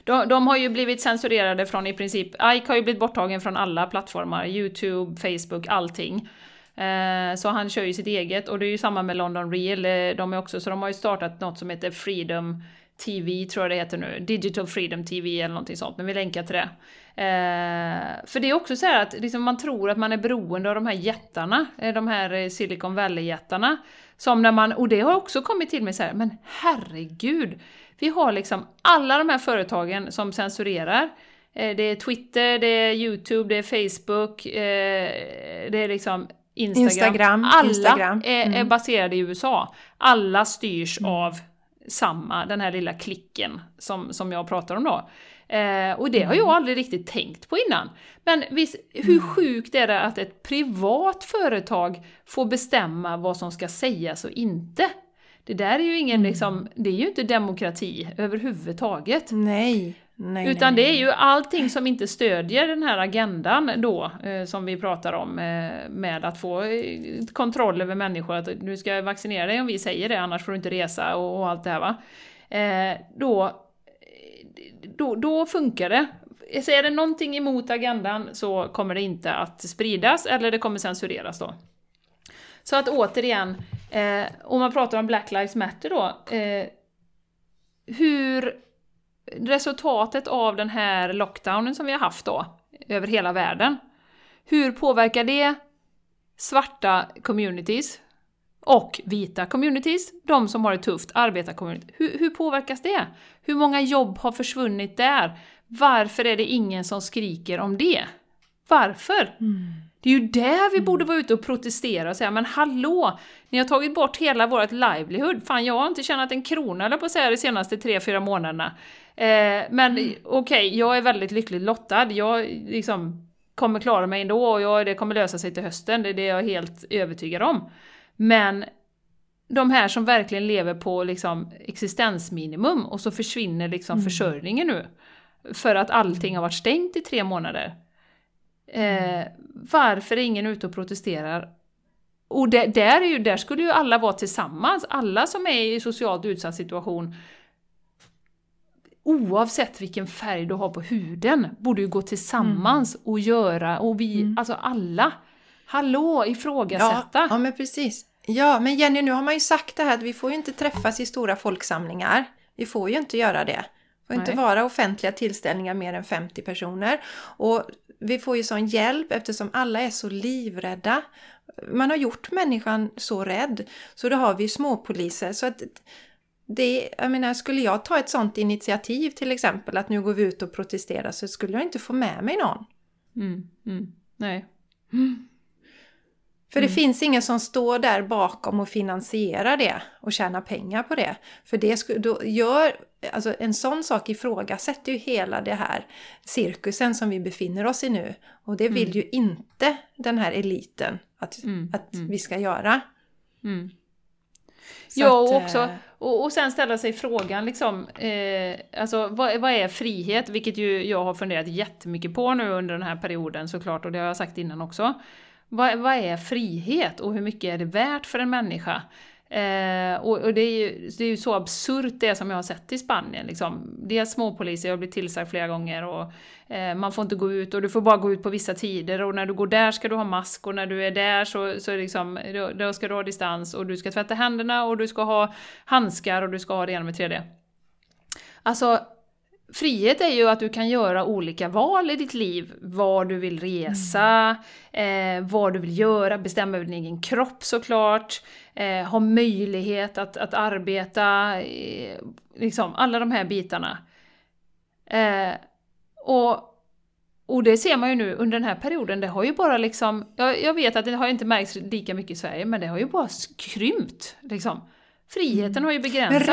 De, de har ju blivit censurerade från i princip, Ike har ju blivit borttagen från alla plattformar, YouTube, Facebook, allting. Eh, så han kör ju sitt eget och det är ju samma med London Real, eh, de är också, så de har ju startat något som heter Freedom TV, tror jag det heter nu, Digital Freedom TV eller någonting sånt, men vi länkar till det. Eh, för det är också så här att liksom, man tror att man är beroende av de här jättarna, eh, de här eh, Silicon Valley-jättarna. Som när man, och det har också kommit till mig så här, men herregud! Vi har liksom alla de här företagen som censurerar. Eh, Det är Twitter, det är YouTube, det är Facebook, eh, det är liksom Instagram. Instagram, Alla Instagram. Är, är Mm. baserade i USA. Alla styrs av samma, den här lilla klicken som, som jag pratar om då. Eh, och det har jag aldrig riktigt tänkt på innan. Men visst, hur mm. sjukt är det att ett privat företag får bestämma vad som ska sägas och inte? Det där är ju ingen mm. liksom, det är ju inte demokrati överhuvudtaget. Nej. Nej, Utan nej, det är ju allting som inte stödjer den här agendan då, eh, som vi pratar om, eh, med att få eh, kontroll över människor, att du ska vaccinera dig om vi säger det, annars får du inte resa och, och allt det här va. Eh, då, då, då funkar det. Så är det någonting emot agendan så kommer det inte att spridas, eller det kommer censureras då. Så att återigen, eh, om man pratar om Black Lives Matter då, eh, hur resultatet av den här lockdownen som vi har haft då, över hela världen, hur påverkar det svarta communities och vita communities, de som har det tufft, arbetarcommunity. Hur, hur påverkas det? Hur många jobb har försvunnit där? Varför är det ingen som skriker om det? Varför? Mm. Det är ju där vi mm. borde vara ute och protestera och säga men hallå! Ni har tagit bort hela vårt livelihood. Fan, jag har inte tjänat en krona eller på att säga de senaste tre fyra månaderna. Eh, men mm. okej, okay, jag är väldigt lyckligt lottad. Jag liksom kommer klara mig ändå och jag, det kommer lösa sig till hösten. Det är det jag är helt övertygad om. Men de här som verkligen lever på liksom existensminimum och så försvinner liksom mm. försörjningen nu. För att allting har varit stängt i tre månader. Eh, varför är ingen ute och protesterar? Och det, där, är ju, där skulle ju alla vara tillsammans, alla som är i socialt utsatt situation oavsett vilken färg du har på huden, borde ju gå tillsammans mm. och göra, och vi, mm. alltså alla, hallå, ifrågasätta! Ja, ja, men precis. Ja, men Jenny, nu har man ju sagt det här att vi får ju inte träffas i stora folksamlingar. Vi får ju inte göra det. Det får Nej. inte vara offentliga tillställningar mer än 50 personer. Och vi får ju sån hjälp eftersom alla är så livrädda. Man har gjort människan så rädd. Så då har vi småpoliser. Så att det, jag menar, skulle jag ta ett sånt initiativ till exempel att nu går vi ut och protesterar så skulle jag inte få med mig någon. Mm, mm, nej. Mm. För mm. det finns ingen som står där bakom och finansierar det och tjänar pengar på det. För det då gör, alltså en sån sak ifrågasätter ju hela det här cirkusen som vi befinner oss i nu. Och det vill mm. ju inte den här eliten att, mm. att mm. vi ska göra. Mm. Ja, och, också, eh, och, och sen ställa sig frågan liksom, eh, alltså vad, vad är frihet? Vilket ju jag har funderat jättemycket på nu under den här perioden såklart, och det har jag sagt innan också. Vad, vad är frihet och hur mycket är det värt för en människa? Eh, och, och det, är ju, det är ju så absurt det som jag har sett i Spanien. Liksom. Dels småpoliser, jag har blivit tillsagd flera gånger och eh, man får inte gå ut och du får bara gå ut på vissa tider och när du går där ska du ha mask och när du är där så, så liksom, då, då ska du ha distans och du ska tvätta händerna och du ska ha handskar och du ska ha det ena med tredje. Alltså, Frihet är ju att du kan göra olika val i ditt liv. Var du vill resa, mm. eh, vad du vill göra, bestämma över din egen kropp såklart. Eh, ha möjlighet att, att arbeta, eh, liksom alla de här bitarna. Eh, och, och det ser man ju nu under den här perioden, det har ju bara liksom, jag, jag vet att det har inte märkts lika mycket i Sverige, men det har ju bara krympt. Liksom. Friheten mm. har ju begränsats.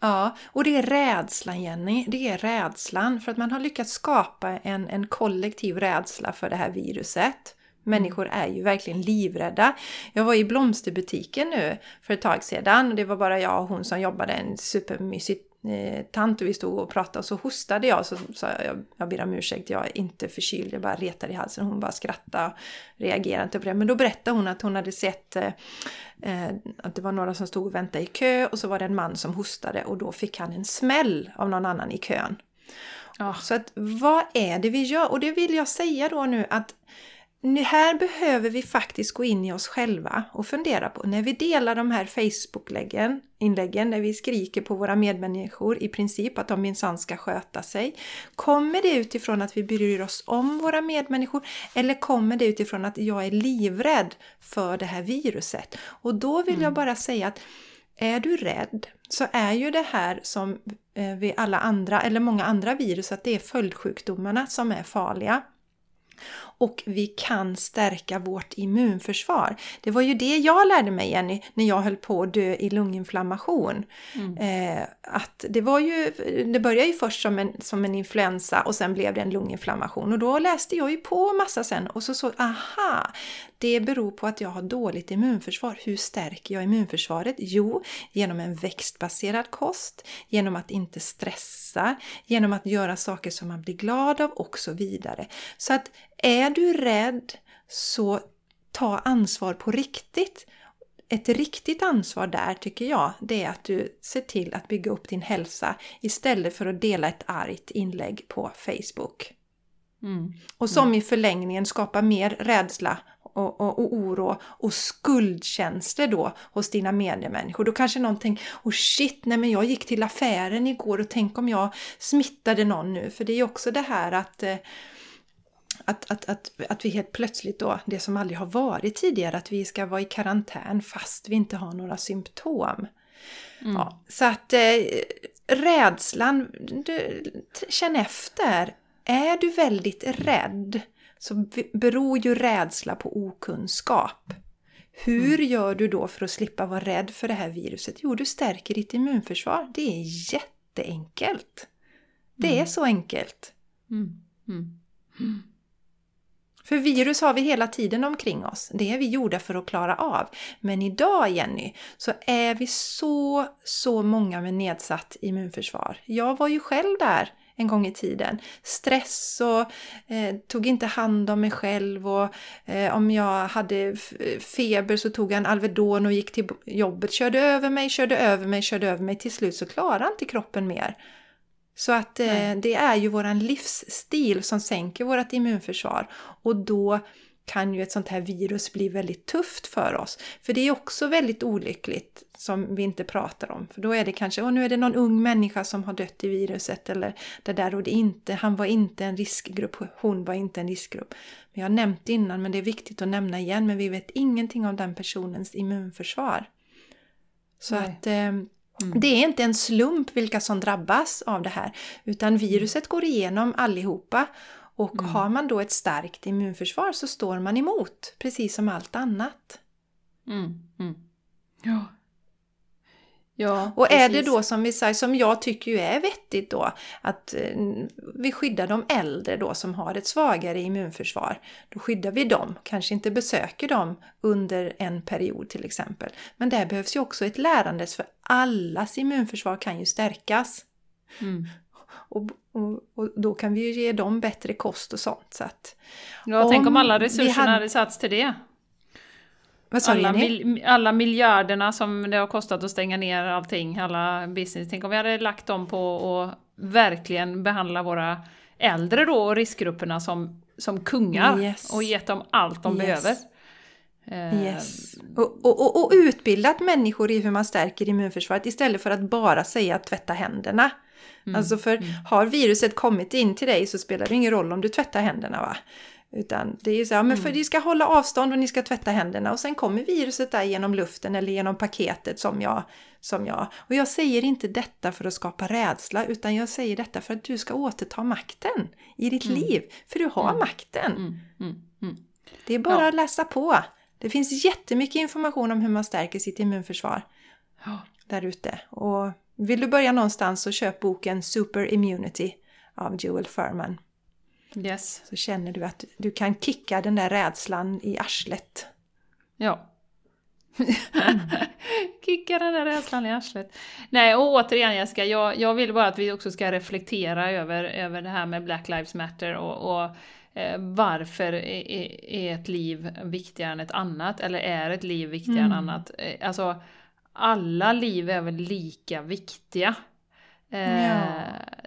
Ja, och det är rädslan Jenny. Det är rädslan för att man har lyckats skapa en, en kollektiv rädsla för det här viruset. Människor är ju verkligen livrädda. Jag var i blomsterbutiken nu för ett tag sedan. Det var bara jag och hon som jobbade, en supermysig eh, tant och vi stod och pratade och så hostade jag så sa jag, jag, jag ber om ursäkt, jag är inte förkyld, jag bara retar i halsen. Hon bara skrattade och reagerade inte på det. Men då berättade hon att hon hade sett eh, eh, att det var några som stod och väntade i kö och så var det en man som hostade och då fick han en smäll av någon annan i kön. Oh. Så att vad är det vi gör? Och det vill jag säga då nu att här behöver vi faktiskt gå in i oss själva och fundera på när vi delar de här Facebook-inläggen, när vi skriker på våra medmänniskor i princip att de minsann ska sköta sig. Kommer det utifrån att vi bryr oss om våra medmänniskor eller kommer det utifrån att jag är livrädd för det här viruset? Och då vill mm. jag bara säga att är du rädd så är ju det här som eh, vid alla andra, eller många andra virus, att det är följdsjukdomarna som är farliga. Och vi kan stärka vårt immunförsvar. Det var ju det jag lärde mig Jenny när jag höll på att dö i lunginflammation. Mm. Eh, att det var ju, det började ju först som en, som en influensa och sen blev det en lunginflammation och då läste jag ju på massa sen och så såg aha, det beror på att jag har dåligt immunförsvar. Hur stärker jag immunförsvaret? Jo, genom en växtbaserad kost, genom att inte stressa, genom att göra saker som man blir glad av och så vidare. Så att är du rädd så ta ansvar på riktigt. Ett riktigt ansvar där tycker jag, det är att du ser till att bygga upp din hälsa istället för att dela ett argt inlägg på Facebook. Mm. Och som i förlängningen skapar mer rädsla och, och, och, oro och skuldkänslor då hos dina medmänniskor. Då kanske någon tänker oh shit, nej men jag gick till affären igår och tänk om jag smittade någon nu. För det är ju också det här att eh, att, att, att, att vi helt plötsligt då, det som aldrig har varit tidigare, att vi ska vara i karantän fast vi inte har några symptom. Mm. Ja, så att eh, rädslan, du, känn efter. Är du väldigt rädd så beror ju rädsla på okunskap. Hur mm. gör du då för att slippa vara rädd för det här viruset? Jo, du stärker ditt immunförsvar. Det är jätteenkelt. Det mm. är så enkelt. Mm. mm. För virus har vi hela tiden omkring oss. Det är vi gjorda för att klara av. Men idag, Jenny, så är vi så, så många med nedsatt immunförsvar. Jag var ju själv där en gång i tiden. Stress och eh, tog inte hand om mig själv och eh, om jag hade feber så tog jag en Alvedon och gick till jobbet. Körde över mig, körde över mig, körde över mig. Till slut så klarade inte kroppen mer. Så att eh, det är ju våran livsstil som sänker vårt immunförsvar och då kan ju ett sånt här virus bli väldigt tufft för oss. För det är också väldigt olyckligt som vi inte pratar om. För då är det kanske, och nu är det någon ung människa som har dött i viruset eller det där och det inte, han var inte en riskgrupp, hon var inte en riskgrupp. Men jag har nämnt innan men det är viktigt att nämna igen, men vi vet ingenting om den personens immunförsvar. Så Nej. att eh, Mm. Det är inte en slump vilka som drabbas av det här utan viruset går igenom allihopa och mm. har man då ett starkt immunförsvar så står man emot precis som allt annat. Mm. mm. Ja. Ja, och precis. är det då som vi säger, som jag tycker ju är vettigt då, att eh, vi skyddar de äldre då som har ett svagare immunförsvar. Då skyddar vi dem, kanske inte besöker dem under en period till exempel. Men där behövs ju också ett lärandes för allas immunförsvar kan ju stärkas. Mm. Och, och, och, då kan vi ju ge dem bättre kost och sånt. Så att, ja, om tänk om alla resurserna hade... hade satts till det. Alla, mil, alla miljarderna som det har kostat att stänga ner allting, alla business. Tänk om vi hade lagt dem på att verkligen behandla våra äldre då och riskgrupperna som, som kungar yes. och gett dem allt de yes. behöver. Eh, yes. Och, och, och, utbildat människor i hur man stärker immunförsvaret istället för att bara säga tvätta händerna. Mm. Alltså för mm. har viruset kommit in till dig så spelar det ingen roll om du tvättar händerna va. Utan det är så här, men för mm. ni ska hålla avstånd och ni ska tvätta händerna och sen kommer viruset där genom luften eller genom paketet som jag, som jag. Och jag säger inte detta för att skapa rädsla utan jag säger detta för att du ska återta makten i ditt mm. liv. För du har mm. makten. Mm. mm. Det är bara ja. att läsa på. Det finns jättemycket information om hur man stärker sitt immunförsvar ja. där ute. Och vill du börja någonstans så köp boken Super Immunity av Joel Furman. Yes. Så känner du att du kan kicka den där rädslan i arslet. Ja. (laughs) Kicka den där rädslan i arslet. Nej, och återigen Jessica, jag, jag vill bara att vi också ska reflektera över, över det här med Black Lives Matter och, och eh, varför är, är, ett liv viktigare än ett annat? Eller är ett liv viktigare mm. än annat? Eh, alltså, alla liv är väl lika viktiga? Eh, ja.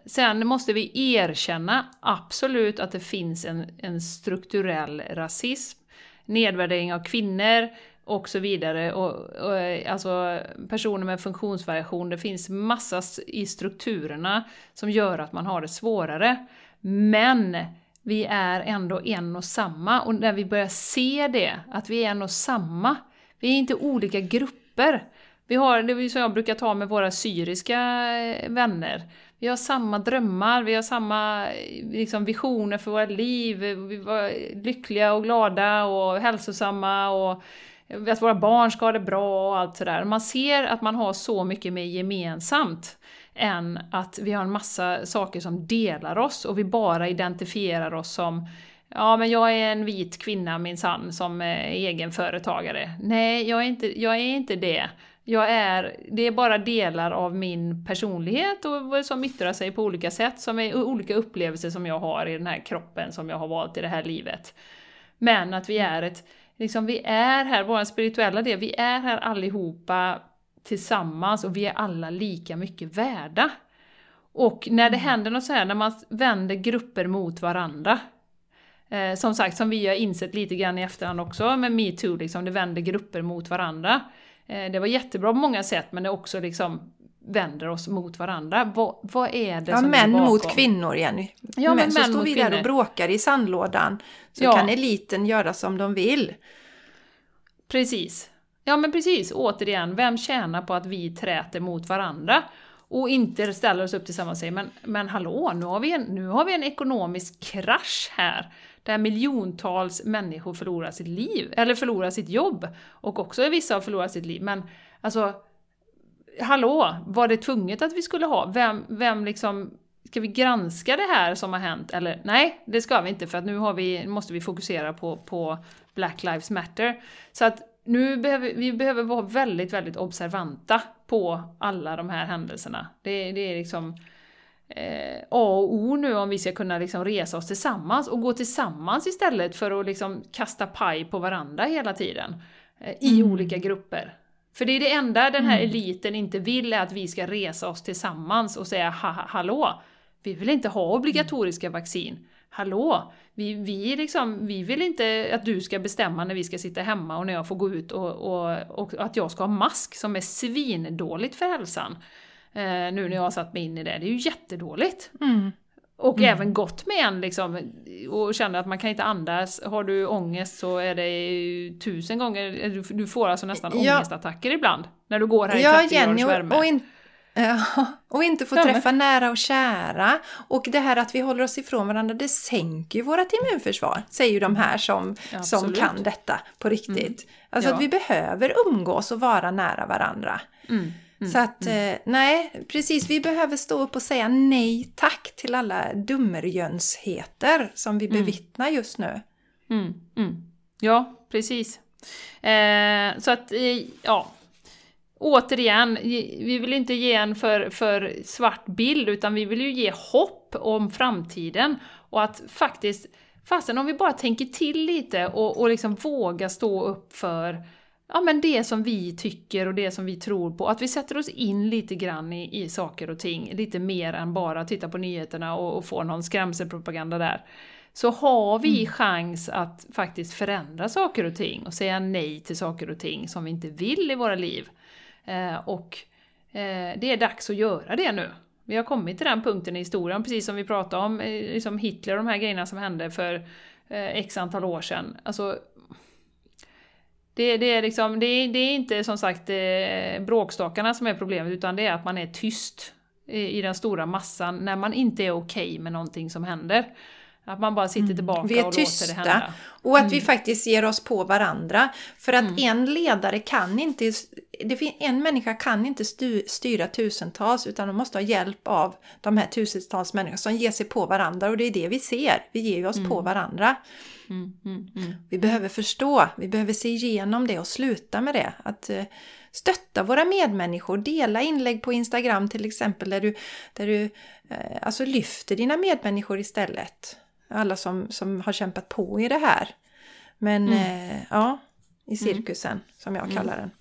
Sen måste vi erkänna absolut att det finns en, en strukturell rasism, nedvärdering av kvinnor och så vidare. Och, och, alltså personer med funktionsvariation, det finns massa i strukturerna som gör att man har det svårare. Men vi är ändå en och samma och när vi börjar se det, att vi är en och samma, vi är inte olika grupper. Vi har det är som jag brukar ta med våra syriska eh, vänner. vi har samma drömmar, vi har samma eh, liksom, visioner för våra liv, vi var lyckliga och glada och hälsosamma och eh, att våra barn ska ha det bra och allt sådär. Man ser att man har så mycket mer gemensamt än att vi har en massa saker som delar oss och vi bara identifierar oss som Ja, men jag är en vit kvinna minsann som är egenföretagare. Nej, jag är, inte, jag är inte det. Jag är, det är bara delar av min personlighet och som yttrar sig på olika sätt, som är olika upplevelser som jag har i den här kroppen som jag har valt i det här livet. Men att vi är ett, liksom vi är här, vår spirituella del, vi är här allihopa tillsammans och vi är alla lika mycket värda. Och när det mm. händer något så här, när man vänder grupper mot varandra, eh, som sagt, som vi har insett lite grann i efterhand också med metoo, liksom, det vänder grupper mot varandra. Eh, det var jättebra på många sätt, men det också liksom vänder oss mot varandra. Vad, vad är det ja, som män är bakom? mot kvinnor, Jenny. Ja, men så män står vi där kvinnor. och bråkar i sandlådan, så Ja. kan eliten göra som de vill. Precis. Ja men precis, återigen, vem tjänar på att vi träter mot varandra? Och inte ställer oss upp tillsammans och säger men, men hallå, nu har, vi en, nu har vi en ekonomisk krasch här. Där miljontals människor förlorar sitt liv, eller förlorar sitt jobb. Och också vissa har förlorat sitt liv. Men alltså, hallå, var det tvunget att vi skulle ha? Vem, vem liksom, ska vi granska det här som har hänt? Eller nej, det ska vi inte för att nu har vi, måste vi fokusera på, på Black Lives Matter. Så att nu behöver vi behöver vara väldigt, väldigt observanta på alla de här händelserna. Det, det är liksom eh, A och O nu om vi ska kunna liksom resa oss tillsammans och gå tillsammans istället för att liksom kasta paj på varandra hela tiden. Eh, I Mm. olika grupper. För det är det enda den här Mm. eliten inte vill är att vi ska resa oss tillsammans och säga ha, ha, hallå, vi vill inte ha obligatoriska vaccin. Hallå, vi, vi, liksom, vi vill inte att du ska bestämma när vi ska sitta hemma och när jag får gå ut och, och, och att jag ska ha mask som är svindåligt för hälsan. Eh, nu när jag har satt mig in i det, det är ju jättedåligt. Mm. Och Mm. även gått med en liksom, och känner att man kan inte andas. Har du ångest så är det tusen gånger, du, får alltså nästan Ja. ångestattacker ibland. När du går här i Ja, 30 Jenny, och, in, ja, och inte få Ja, träffa nära och kära. Och det här att vi håller oss ifrån varandra, det sänker ju vårt immunförsvar, säger ju de här som, som Absolut. kan detta på riktigt. Alltså Ja. att vi behöver umgås och vara nära varandra. Mm, mm, Så att, eh, nej, precis, vi behöver stå upp och säga nej tack till alla dummerjönsheten som vi bevittnar just nu. Mm, mm. Ja, precis. Eh, så att, eh, ja. Återigen, ge- vi vill inte ge en för, för svart bild, utan vi vill ju ge hopp om framtiden. Och att faktiskt, fastän om vi bara tänker till lite och, och liksom våga stå upp för ja, men det som vi tycker och det som vi tror på. Att vi sätter oss in lite grann i, i saker och ting, lite mer än bara titta på nyheterna och, och få någon skrämselpropaganda där så har vi chans att faktiskt förändra saker och ting och säga nej till saker och ting som vi inte vill i våra liv. Eh, och eh, det är dags att göra det nu. Vi har kommit till den punkten i historien, precis som vi pratade om, eh, liksom Hitler och de här grejerna som hände för eh, x antal år sedan. Alltså, det, det, är liksom, det, är, det är inte som sagt eh, bråkstakarna som är problemet, utan det är att man är tyst i, den stora massan när man inte är okej med någonting som händer. Att man bara sitter tillbaka Mm. Vi är och låter det tysta hända. och att vi faktiskt ger oss på varandra. För att en ledare kan inte, en människa kan inte styra tusentals utan de måste ha hjälp av de här tusentals människor som ger sig på varandra och det är det vi ser. Vi ger oss på varandra. Mm, mm, mm. Vi behöver förstå, vi behöver se igenom det och sluta med det. Att eh, stötta våra medmänniskor, dela inlägg på Instagram till exempel där du, där du eh, alltså lyfter dina medmänniskor istället. Alla som, som har kämpat på i det här. Men eh, ja, i cirkusen som jag kallar den.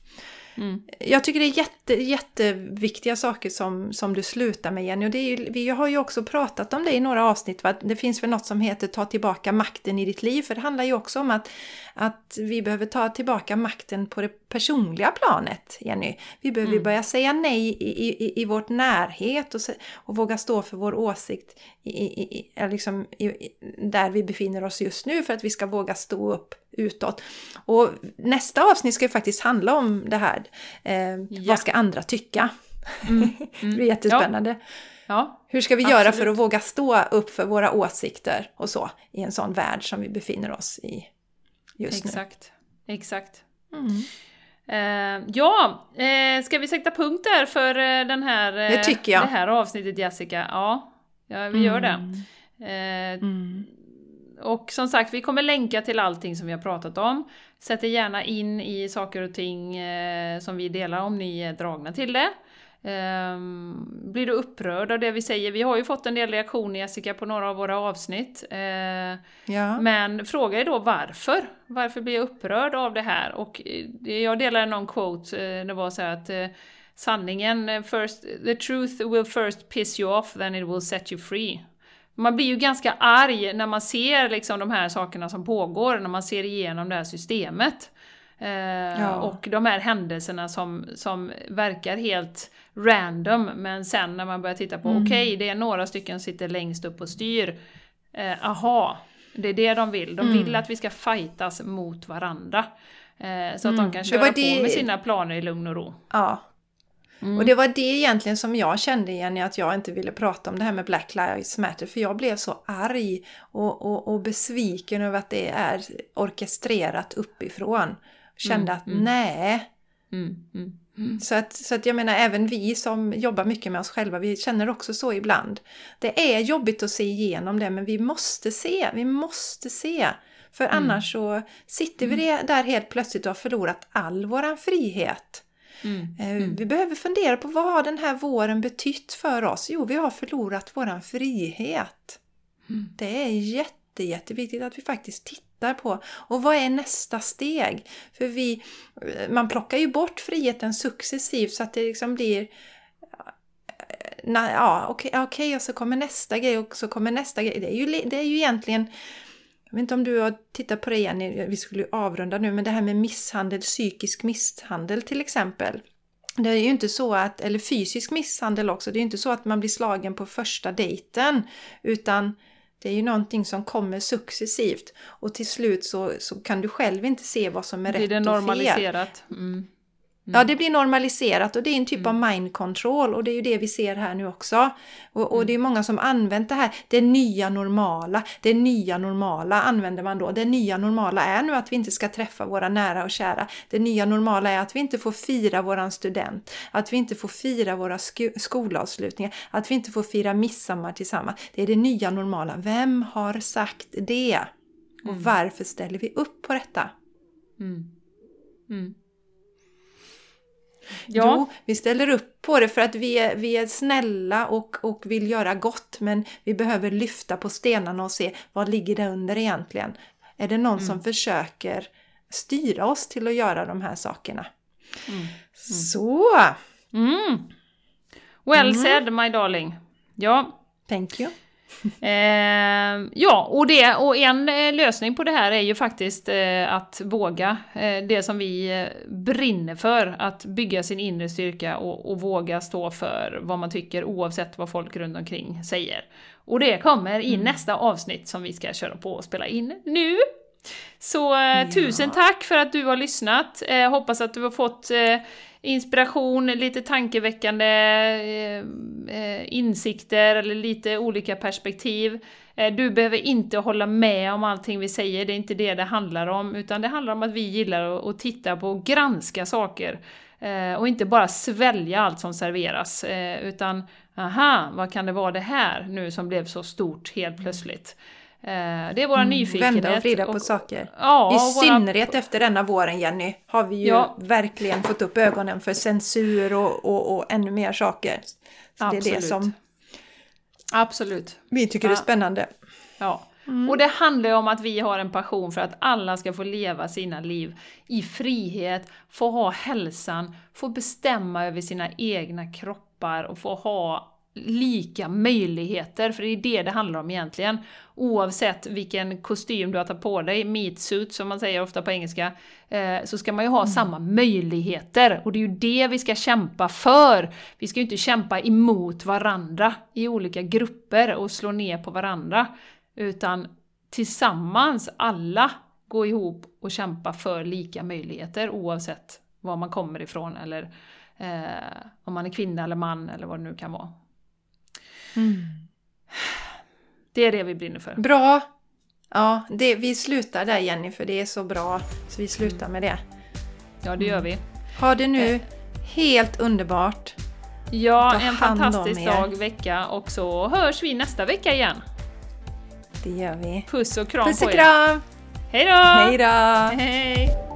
Mm. Jag tycker det är jätte, jätteviktiga saker som, som du slutar med Jenny. Och det är ju, vi har ju också pratat om det i några avsnitt. Va? Det finns väl något som heter ta tillbaka makten i ditt liv. För det handlar ju också om att, att vi behöver ta tillbaka makten på det personliga planet, Jenny. Vi behöver Mm. börja säga nej i, i, i vårt närhet och, och våga stå för vår åsikt i, i, i, ja, liksom, där vi befinner oss just nu för att vi ska våga stå upp utåt. Och nästa avsnitt ska ju faktiskt handla om det här. Eh, Ja. Vad ska andra tycka? Mm. (laughs) det blir jättespännande. Ja, Hur ska vi göra Absolut. för att våga stå upp för våra åsikter och så i en sån värld som vi befinner oss i just nu? exakt. Exakt. Mm. Eh, ja, eh, ska vi sätta punkt där för eh, den här, Det det här avsnittet Jessica? Ja, ja vi gör det. Eh, Mm. Och som sagt, vi kommer länka till allting som vi har pratat om. Sätt er gärna in i saker och ting som vi delar om ni är dragna till det. Ehm, blir du upprörd av det vi säger? Vi har ju fått en del reaktioner Jessica på några av våra avsnitt. Eh, Ja. men fråga är då varför? Varför blir jag upprörd av det här? Och eh, jag delade någon quote, eh, det var så här att eh, sanningen, first, the truth will first piss you off, then it will set you free. Man blir ju ganska arg när man ser liksom de här sakerna som pågår, när man ser igenom det här systemet. Eh, Och de här händelserna som, som verkar helt random, men sen när man börjar titta på, okej, det är några stycken som sitter längst upp och styr. Eh, aha, det är det de vill. De vill att vi ska fightas mot varandra. Eh, så att de kan Det köra var på det- med sina planer i lugn och ro. ja. Och det var det egentligen som jag kände Jenny, att jag inte ville prata om det här med Black Lives Matter. För jag blev så arg och, och, och besviken över att det är orkestrerat uppifrån. Kände att nej. Mm, mm. Så att, så att jag menar även vi som jobbar mycket med oss själva, vi känner också så ibland. Det är jobbigt att se igenom det men vi måste se, vi måste se. För annars så sitter vi det- där helt plötsligt och har förlorat all våran frihet. Mm. Eh, Vi behöver fundera på vad har den här våren betytt för oss? Jo, vi har förlorat våran frihet. Mm. Det är jätte, jätteviktigt att vi faktiskt tittar på. Och vad är nästa steg? För vi, eh, man plockar ju bort friheten successivt så att det liksom blir eh, na- ja, okej, okej, och så kommer nästa grej och så kommer nästa grej. Det är ju, det är ju egentligen, jag vet inte om du har tittat på det igen, vi skulle ju avrunda nu, men det här med misshandel, psykisk misshandel till exempel. Det är ju inte så att, eller fysisk misshandel också, det är ju inte så att man blir slagen på första dejten, utan det är ju någonting som kommer successivt. Och till slut så, så kan du själv inte se vad som är rätt det och fel. normaliserat? Mm. Ja, det blir normaliserat och det är en typ Mm. av mind control och det är ju det vi ser här nu också. Och, Mm. och det är många som använt det här, det nya normala, det nya normala använder man då. Det nya normala är nu att vi inte ska träffa våra nära och kära. Det nya normala är att vi inte får fira våran student, att vi inte får fira våra sko- skolavslutningar, att vi inte får fira midsommar tillsammans. Det är det nya normala. Vem har sagt det? Och Mm. varför ställer vi upp på detta? Mm. Mm. Jo, vi ställer upp på det för att vi är, vi är snälla och, och vill göra gott men vi behöver lyfta på stenarna och se vad ligger där under egentligen. Är det någon som försöker styra oss till att göra de här sakerna? Så, Mm. Well said my darling. Ja, thank you. (laughs) Eh, ja, och, det, och en eh, lösning på det här är ju faktiskt eh, att våga eh, det som vi eh, brinner för, att bygga sin inre styrka och, och våga stå för vad man tycker oavsett vad folk runt omkring säger. Och det kommer i nästa avsnitt som vi ska köra på och spela in nu. Så eh, tusen tack för att du har lyssnat. Hoppas att du har fått inspiration, lite tankeväckande eh, eh, insikter eller lite olika perspektiv. Eh, du behöver inte hålla med om allting vi säger, det är inte det det handlar om, utan det handlar om att vi gillar att, att titta på och granska saker. Eh, och inte bara svälja allt som serveras, eh, utan aha, vad kan det vara det här nu som blev så stort helt plötsligt? Mm det är våra nyfikenhet. Vända och vrida på saker. Ja, I och våra- synnerhet efter denna våren Jenny har vi ju Ja. verkligen fått upp ögonen för censur och, och, och ännu mer saker. Så det är det Absolut. som Absolut. vi tycker är Ja. spännande. Ja. Och det handlar ju om att vi har en passion för att alla ska få leva sina liv i frihet, få ha hälsan, få bestämma över sina egna kroppar och få ha lika möjligheter, för det är det det handlar om egentligen. Oavsett vilken kostym du har tagit på dig, meat suit som man säger ofta på engelska, eh, så ska man ju ha samma möjligheter. Och det är ju det vi ska kämpa för. Vi ska ju inte kämpa emot varandra i olika grupper och slå ner på varandra. Utan tillsammans, alla, gå ihop och kämpa för lika möjligheter oavsett var man kommer ifrån eller eh, om man är kvinna eller man eller vad det nu kan vara. Det är det vi brinner för. Bra! Ja, det, vi slutar där Jenny, för det är så bra. Så vi slutar med det. Ja, det gör vi. Ha det nu helt underbart. Ja, en fantastisk er. dag, vecka och så hörs vi nästa vecka igen. Det gör vi. Puss och kram Puss på och er. kram! Hej då! Hej då! Hej!